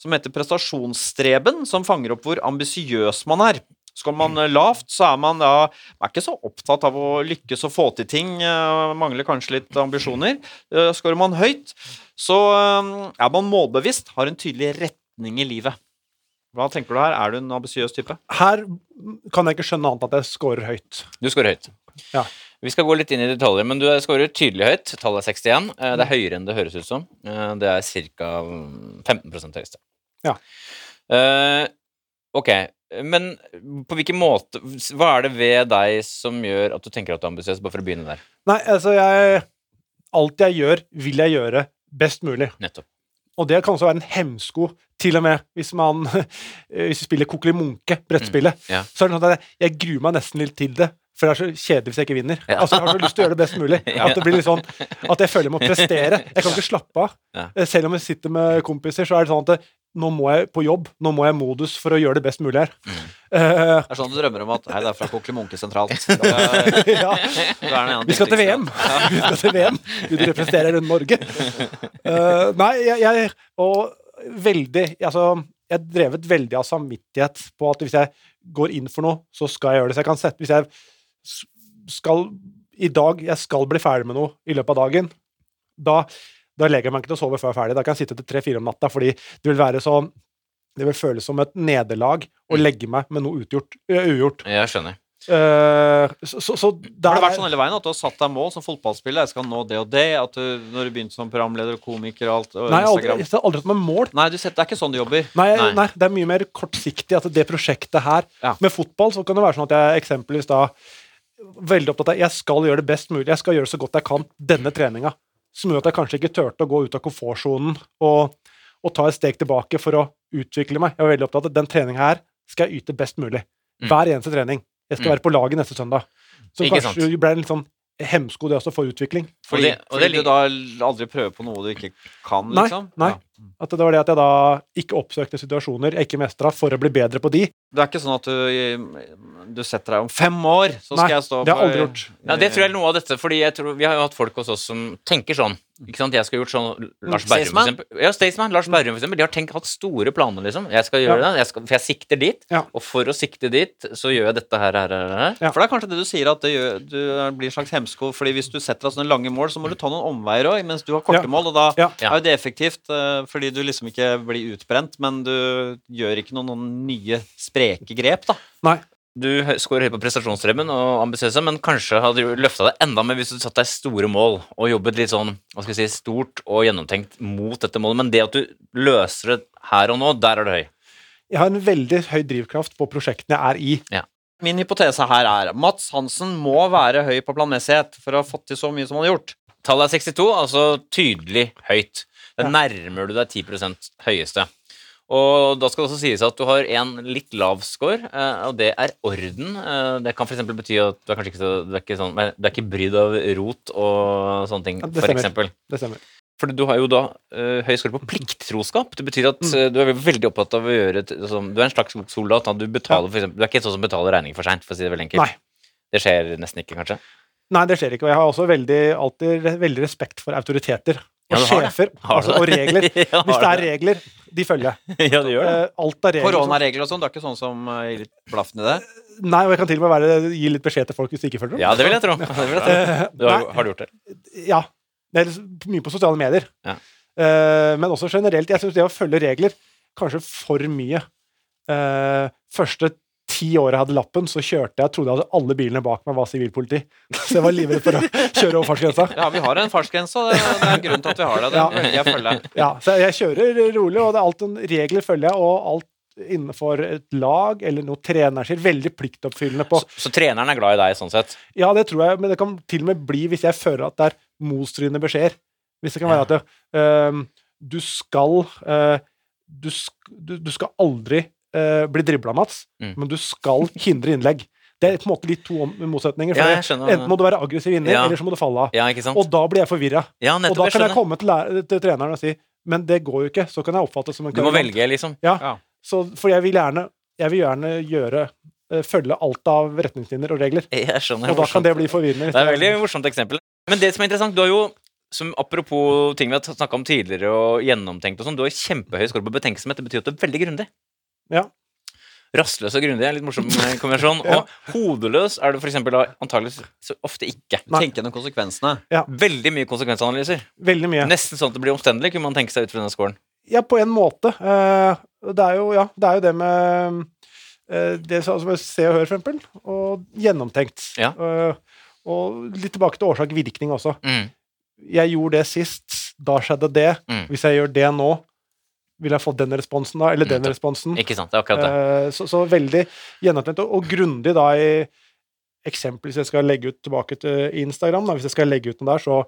som heter prestasjonsstreben, som fanger opp hvor ambisiøs man er. Skal man eh, lavt, så er man da er ikke så opptatt av å lykkes og få til ting. eh, Mangler kanskje litt ambisjoner. Eh, Skårer man høyt, så er man målbevisst, har en tydelig retning i livet. Hva tenker du her? Er du en ambisiøs type? Her kan jeg ikke skjønne annet at jeg scorer høyt. Du scorer høyt. Ja. Vi skal gå litt inn i detaljer, men du scorer tydelig høyt. Tallet er 61. Eh, Det er høyere enn det høres ut som. Eh, Det er ca. 15 høyeste. Ja. Eh, ok, men på hvilken måte Hva er det ved deg som gjør at du tenker at du er ambisiøs, bare for å begynne der? Nei, altså jeg Alt jeg gjør, vil jeg gjøre best mulig. Nettopp. Og det kan også være en hemsko, til og med hvis man hvis vi spiller Kokkeli Munke, brettspillet. Mm, ja. Så er det sånn at jeg, jeg gruer meg nesten litt til det. For det er så kjedelig hvis jeg ikke vinner. Ja. Altså, Jeg har så lyst til å gjøre det best mulig. At det blir litt sånn At jeg føler jeg må prestere. Jeg kan ikke slappe av. Ja. Eh, Selv om jeg sitter med kompiser, så er det sånn at nå må jeg på jobb. Nå må jeg modus for å gjøre det best mulig her. Mm. Uh, Det er sånn du drømmer om at Hei, det er fra Kokkeli Munke sentralt. Ja. Vi skal til. VM! Vi skal til VM. Du representerer Norge. Uh, nei, jeg, jeg Og veldig Altså, jeg er drevet veldig av samvittighet på at hvis jeg går inn for noe, så skal jeg gjøre det. Så jeg kan sette Hvis jeg skal I dag Jeg skal bli ferdig med noe i løpet av dagen. Da, da legger jeg meg ikke til å sove før jeg er ferdig. Da kan jeg sitte til tre-fire om natta, fordi det vil være så det vil føles som et nederlag å Mm. legge meg med noe utgjort, ugjort. Jeg skjønner. Uh, så, så, så der Har det vært sånn hele veien at du har satt deg mål som fotballspiller? Jeg skal nå det og det. At du, når du begynte som programleder og komiker og alt, og Nei, aldri, Instagram jeg har aldri hatt meg mål. Nei, du setter, det er ikke sånn du jobber. Nei, Nei. nei. det er mye mer kortsiktig. At det prosjektet her Ja. Med fotball så kan det være sånn at jeg eksempelvis da veldig opptatt av jeg skal gjøre det best mulig. Jeg skal gjøre det så godt jeg kan denne treninga. Som gjorde at jeg kanskje ikke turte å gå ut av komfortsonen og, og ta et steg tilbake for å utvikle meg. Jeg var veldig opptatt av at den treninga her skal jeg yte best mulig. Mm. Hver eneste trening. Jeg skal Mm. være på laget neste søndag. Så Ikke kanskje ble en litt sånn hemsko det også for utvikling. Fordi, det- og det fordi du da aldri prøver på noe du ikke kan, Nei, liksom? nei. Ja. At det var det at jeg da ikke oppsøkte situasjoner jeg ikke mestra, for å bli bedre på de. Det er ikke sånn at du, du setter deg om fem år, så skal Nei, jeg stå på Nei, det har jeg aldri gjort. Ja, det tror jeg er noe av dette, fordi jeg tror, vi har jo hatt folk hos oss som tenker sånn. Ikke sant? Jeg skal gjort sånn Lars Berrum, for Staysman? eksempel. Ja, Staysman, Lars Berrum, for eksempel. De har tenkt, hatt store planer, liksom. Jeg skal gjøre Ja. det, jeg skal, for jeg sikter dit. Ja. Og for å sikte dit, så gjør jeg dette her, her, her. Ja. For det er kanskje det du sier, at det gjør, du blir en slags hemsko. Fordi hvis du setter deg sånne lange mål, så må du ta noen omveier òg, mens du har korte Ja. mål. Og da Ja. er jo det effektivt, eh, fordi du liksom ikke blir utbrent, men du gjør ikke noen, noen nye spreke grep, da. Nei. Du skårer scorer høyt på prestasjonsdrømmen og ambisiøse, men kanskje hadde du løfta deg enda mer hvis du satte deg store mål og jobbet litt sånn hva skal jeg si, stort og gjennomtenkt mot dette målet. Men det at du løser det her og nå, der er du høy. Jeg har en veldig høy drivkraft på prosjektene jeg er i. Ja. Min hypotese her er Mats Hansen må være høy på planmessighet for å ha fått til så mye som han har gjort. Tallet er 62, altså tydelig høyt. Da nærmer du deg 10% høyeste. Og da skal det også sies at du har en litt lav score, eh, og det er orden. Eh, Det kan f.eks. bety at du er kanskje ikke så Du er ikke, sånn, du er ikke brydd av rot og sånne ting, Ja, for eksempel. Det stemmer. For du har jo da uh, høy score på plikttroskap. Det betyr at uh, du er veldig opptatt av å gjøre et- altså, Du er en slags soldat. Du, betaler, for eksempel, du er ikke sånn som betaler regning for seint, for å si det veldig enkelt. Nei. Det skjer nesten ikke, kanskje. Nei, det skjer ikke. Og jeg har også veldig, alltid veldig respekt for autoriteter. Og sjefer. Altså, og regler. Ja, Hvis det er regler, de følger ja, det gjør det. Eh, Alt er regler. Koronaregler og sånn, det er ikke sånn som eh, gir litt blaffen i det? Nei, og jeg kan til og med være, gi litt beskjed til folk hvis de ikke følger dem. Ja, det vil jeg tro. Det vil jeg tro. Eh, Du har, har du gjort det? Ja. Det er liksom mye på sosiale medier. Ja. Eh, men også generelt. Jeg syns det å følge regler kanskje for mye. Eh, første ti år jeg hadde lappen, så kjørte jeg trodde jeg hadde alle bilene bak meg var sivilpoliti. Så jeg var livredd for å kjøre over fartsgrensa. Ja, vi har en fartsgrense, og det er grunnen til at vi har det. det. Ja. jeg følger. følge. Ja, så jeg kjører rolig, og det er alt en regler følger jeg, og alt innenfor et lag eller noe trener sier. Veldig pliktoppfyllende på Så, så treneren er glad i deg, sånn sett? Ja, det tror jeg, men det kan til og med bli hvis jeg føler at det er motstridende beskjeder. Hvis det kan være at det, uh, du skal uh, du, sk du, du skal aldri øh, bli dribla, Mats, Mm. men du skal hindre innlegg. Det er på en måte litt to motsetninger. For Ja, skjønner. enten må du være aggressiv inni, Ja. eller så må du falle av. Ja, ikke sant? Og da blir jeg forvirra. ja, Og da kan jeg jeg komme til, til treneren og si men det går jo ikke. Så kan jeg oppfattes som en Du må velge, liksom. Ja. Ja. Så, for jeg vil gjerne, jeg vil gjerne gjøre øh, følge alt av retningslinjer og regler. Jeg skjønner. Og da kan det bli forvirrende. Det er et veldig morsomt eksempel. Men det som er interessant, du har jo som Apropos ting vi har snakka om tidligere, og gjennomtenkt og sånn, du har kjempehøy score på betenksomhet. Det betyr at du er veldig grundig. Ja. Rastløs og grundig er en litt morsom eh, kombinasjon. Ja. Og hodeløs er du da antakeligvis så ofte ikke. Nei. Tenke gjennom konsekvensene. Veldig mye konsekvensanalyser. Veldig mye. Nesten sånn at det blir omstendelig, kunne man tenke seg ut fra denne scoren. Ja, på en måte. Eh, det er jo, ja, det er jo det med eh, det som altså, Se og Hør, for eksempel, og gjennomtenkt. Ja. Og litt tilbake til årsak-virkning også. Mm. Jeg gjorde det sist, da skjedde det. Mm. Hvis jeg gjør det nå, vil jeg få den responsen da, eller den mm, responsen. Ikke sant? Det er akkurat det. Eh, så, så veldig gjennomtenkt, og, og grundig da i eksempel hvis jeg skal legge ut tilbake til Instagram, da, hvis jeg skal legge ut noe der, så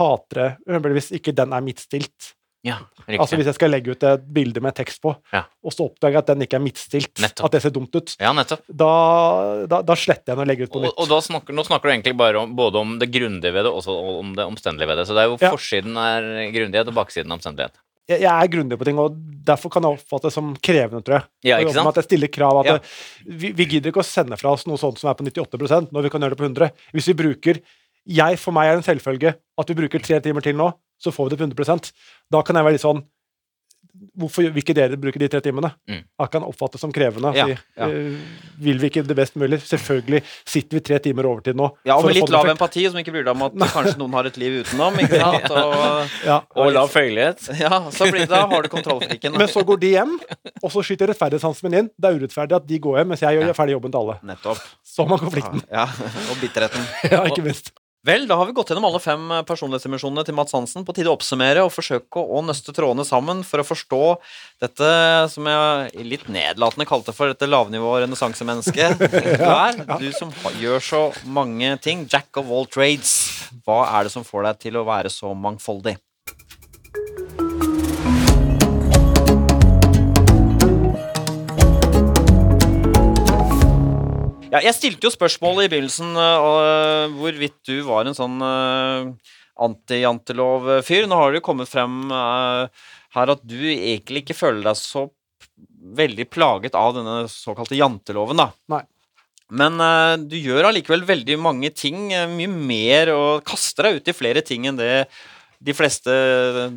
hater jeg hvis ikke den er midtstilt. Ja, riktig. Altså Hvis jeg skal legge ut et bilde med tekst på, Ja. og så oppdager jeg at den ikke er midtstilt, Nettopp. at det ser dumt ut, ja, da, da, da sletter jeg den og legger ut på Og, nytt. og da snakker, nå snakker du egentlig bare om, både om det grundige ved det og om det omstendelige ved det. Så det er jo Ja. forsiden er grundighet og baksiden er omstendelighet. Jeg, jeg er grundig på ting, og derfor kan jeg oppfatte det som krevende, tror jeg. Ja, ikke sant? At jeg stiller krav. At Ja. det, vi, vi gidder ikke å sende fra oss noe sånt som er på 98% når vi kan gjøre det på 100 Hvis vi bruker jeg, For meg er det en selvfølge at vi bruker tre timer til nå, så får vi det på 100% Da kan jeg være litt sånn Hvorfor vil ikke dere bruke de tre timene? Mm. Jeg kan oppfattes som krevende. Ja, ja. eh, vil vi ikke det best mulig? Selvfølgelig sitter vi tre timer overtid nå. Ja, og med litt lav empati, som ikke bryr deg om at kanskje noen har et liv utenom. Ikke sant? Og, Ja. Og lav føyelighet. ja, så blir det, da har du kontrollfriken. Men så går de hjem, og så skyter rettferdighetssansen min inn. Det er urettferdig at de går hjem, mens jeg gjør Ja. ferdig jobben til alle. Nettopp. Så man konflikten. Ja, og bitterheten. Ja, ikke minst. Vel, da har vi gått gjennom alle fem eh, personlighetsdimensjonene til Mats Hansen. På tide å oppsummere og forsøke å nøste trådene sammen for å forstå dette som jeg litt nedlatende kalte for dette lavnivå renessansemennesket du er. Du som gjør så mange ting. Jack of all trades. Hva er det som får deg til å være så mangfoldig? Ja, jeg stilte jo spørsmålet i begynnelsen øh, hvorvidt du var en sånn uh, anti-jantelov-fyr. Nå har det jo kommet frem uh, her at du egentlig ikke føler deg så veldig plaget av denne såkalte janteloven, da. Nei. Men uh, du gjør allikevel veldig mange ting, eh, mye mer, og kaster deg ut i flere ting enn det de fleste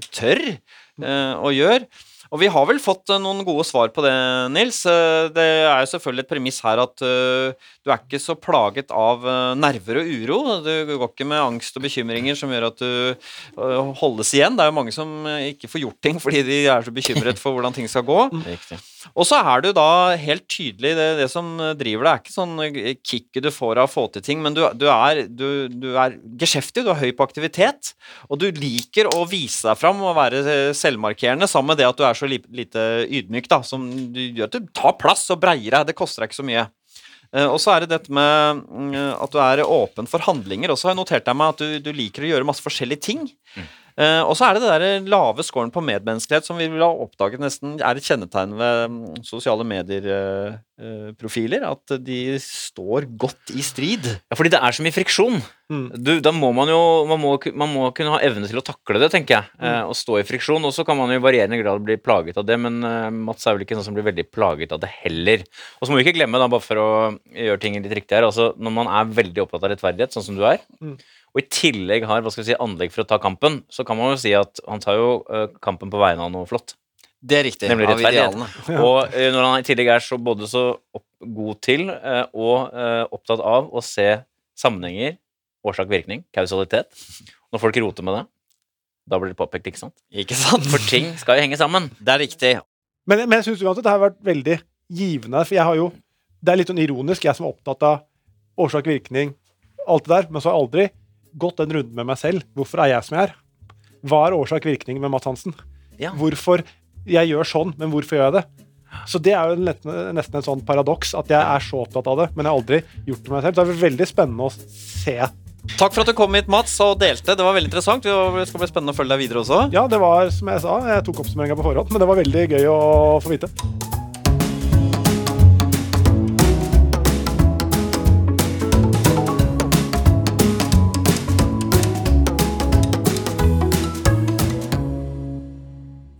tør uh, å gjøre. Og vi har vel fått eh, noen gode svar på det, Nils. Eh, Det er jo selvfølgelig et premiss her at eh, du er ikke så plaget av nerver og uro. Du går ikke med angst og bekymringer som gjør at du holdes igjen. Det er jo mange som ikke får gjort ting fordi de er så bekymret for hvordan ting skal gå. Riktig. Og så er du da helt tydelig Det, det som driver deg, er ikke sånn eh, kicket du får av å få til ting, men du, du er, du, du er geskjeftig, du er høy på aktivitet, og du liker å vise deg fram og være eh, selvmarkerende, sammen med det at du er så li, lite ydmyk, da, som du gjør at du tar plass og breier deg, det koster deg ikke så mye. Eh, Og så er det dette med mm, at du er åpen for handlinger. Og så har jeg notert deg meg at du, du liker å gjøre masse forskjellige ting. Eh, og så er det det der lave scoren på medmenneskelighet som vi vil ha oppdaget nesten er et kjennetegn ved mm, sosiale medier-profiler. at de står godt i strid. Ja, fordi det er så mye friksjon. Mm. Du, da må man jo man må, man må kunne ha evne til å takle det, tenker jeg. Eh, å stå i friksjon. Og så kan man jo i varierende grad bli plaget av det, men eh, Mats er vel ikke sånn som blir veldig plaget av det heller. Og så må vi ikke glemme, da, bare for å gjøre ting litt riktig her, altså når man er veldig opptatt av rettferdighet, sånn som du er, Mm. Og i tillegg har hva skal vi si, anlegg for å ta kampen, så kan man jo si at han tar jo eh, kampen på vegne av noe flott. Det er riktig. Nemlig rettferdighet. Ja. Og eh, når han i tillegg er så både så opp, god til eh, og opptatt av å se sammenhenger, årsak-virkning, kausalitet Når folk roter med det, da blir det påpekt, ikke sant? Ikke sant? For ting skal jo henge sammen. Det er riktig. Men, men jeg syns uansett det har vært veldig givende. For jeg har jo Det er litt sånn ironisk, jeg som er opptatt av årsak-virkning, alt det der, men så har jeg aldri gått den runden med meg selv. Hvorfor er jeg som jeg er? Hva er årsak-virkning med Matt Hansen? Ja. Hvorfor Jeg gjør sånn, men hvorfor gjør jeg det? Så det er jo nesten, nesten en sånn paradoks at jeg er så opptatt av det, men jeg har aldri gjort det med meg selv. Så det er veldig spennende å se. Takk for at du kom hit, Mats, og delte. Det var veldig interessant. Det skal bli spennende å følge deg videre også. Ja, det var som jeg sa, jeg tok oppsummeringa på forhånd, men det var veldig gøy å få vite.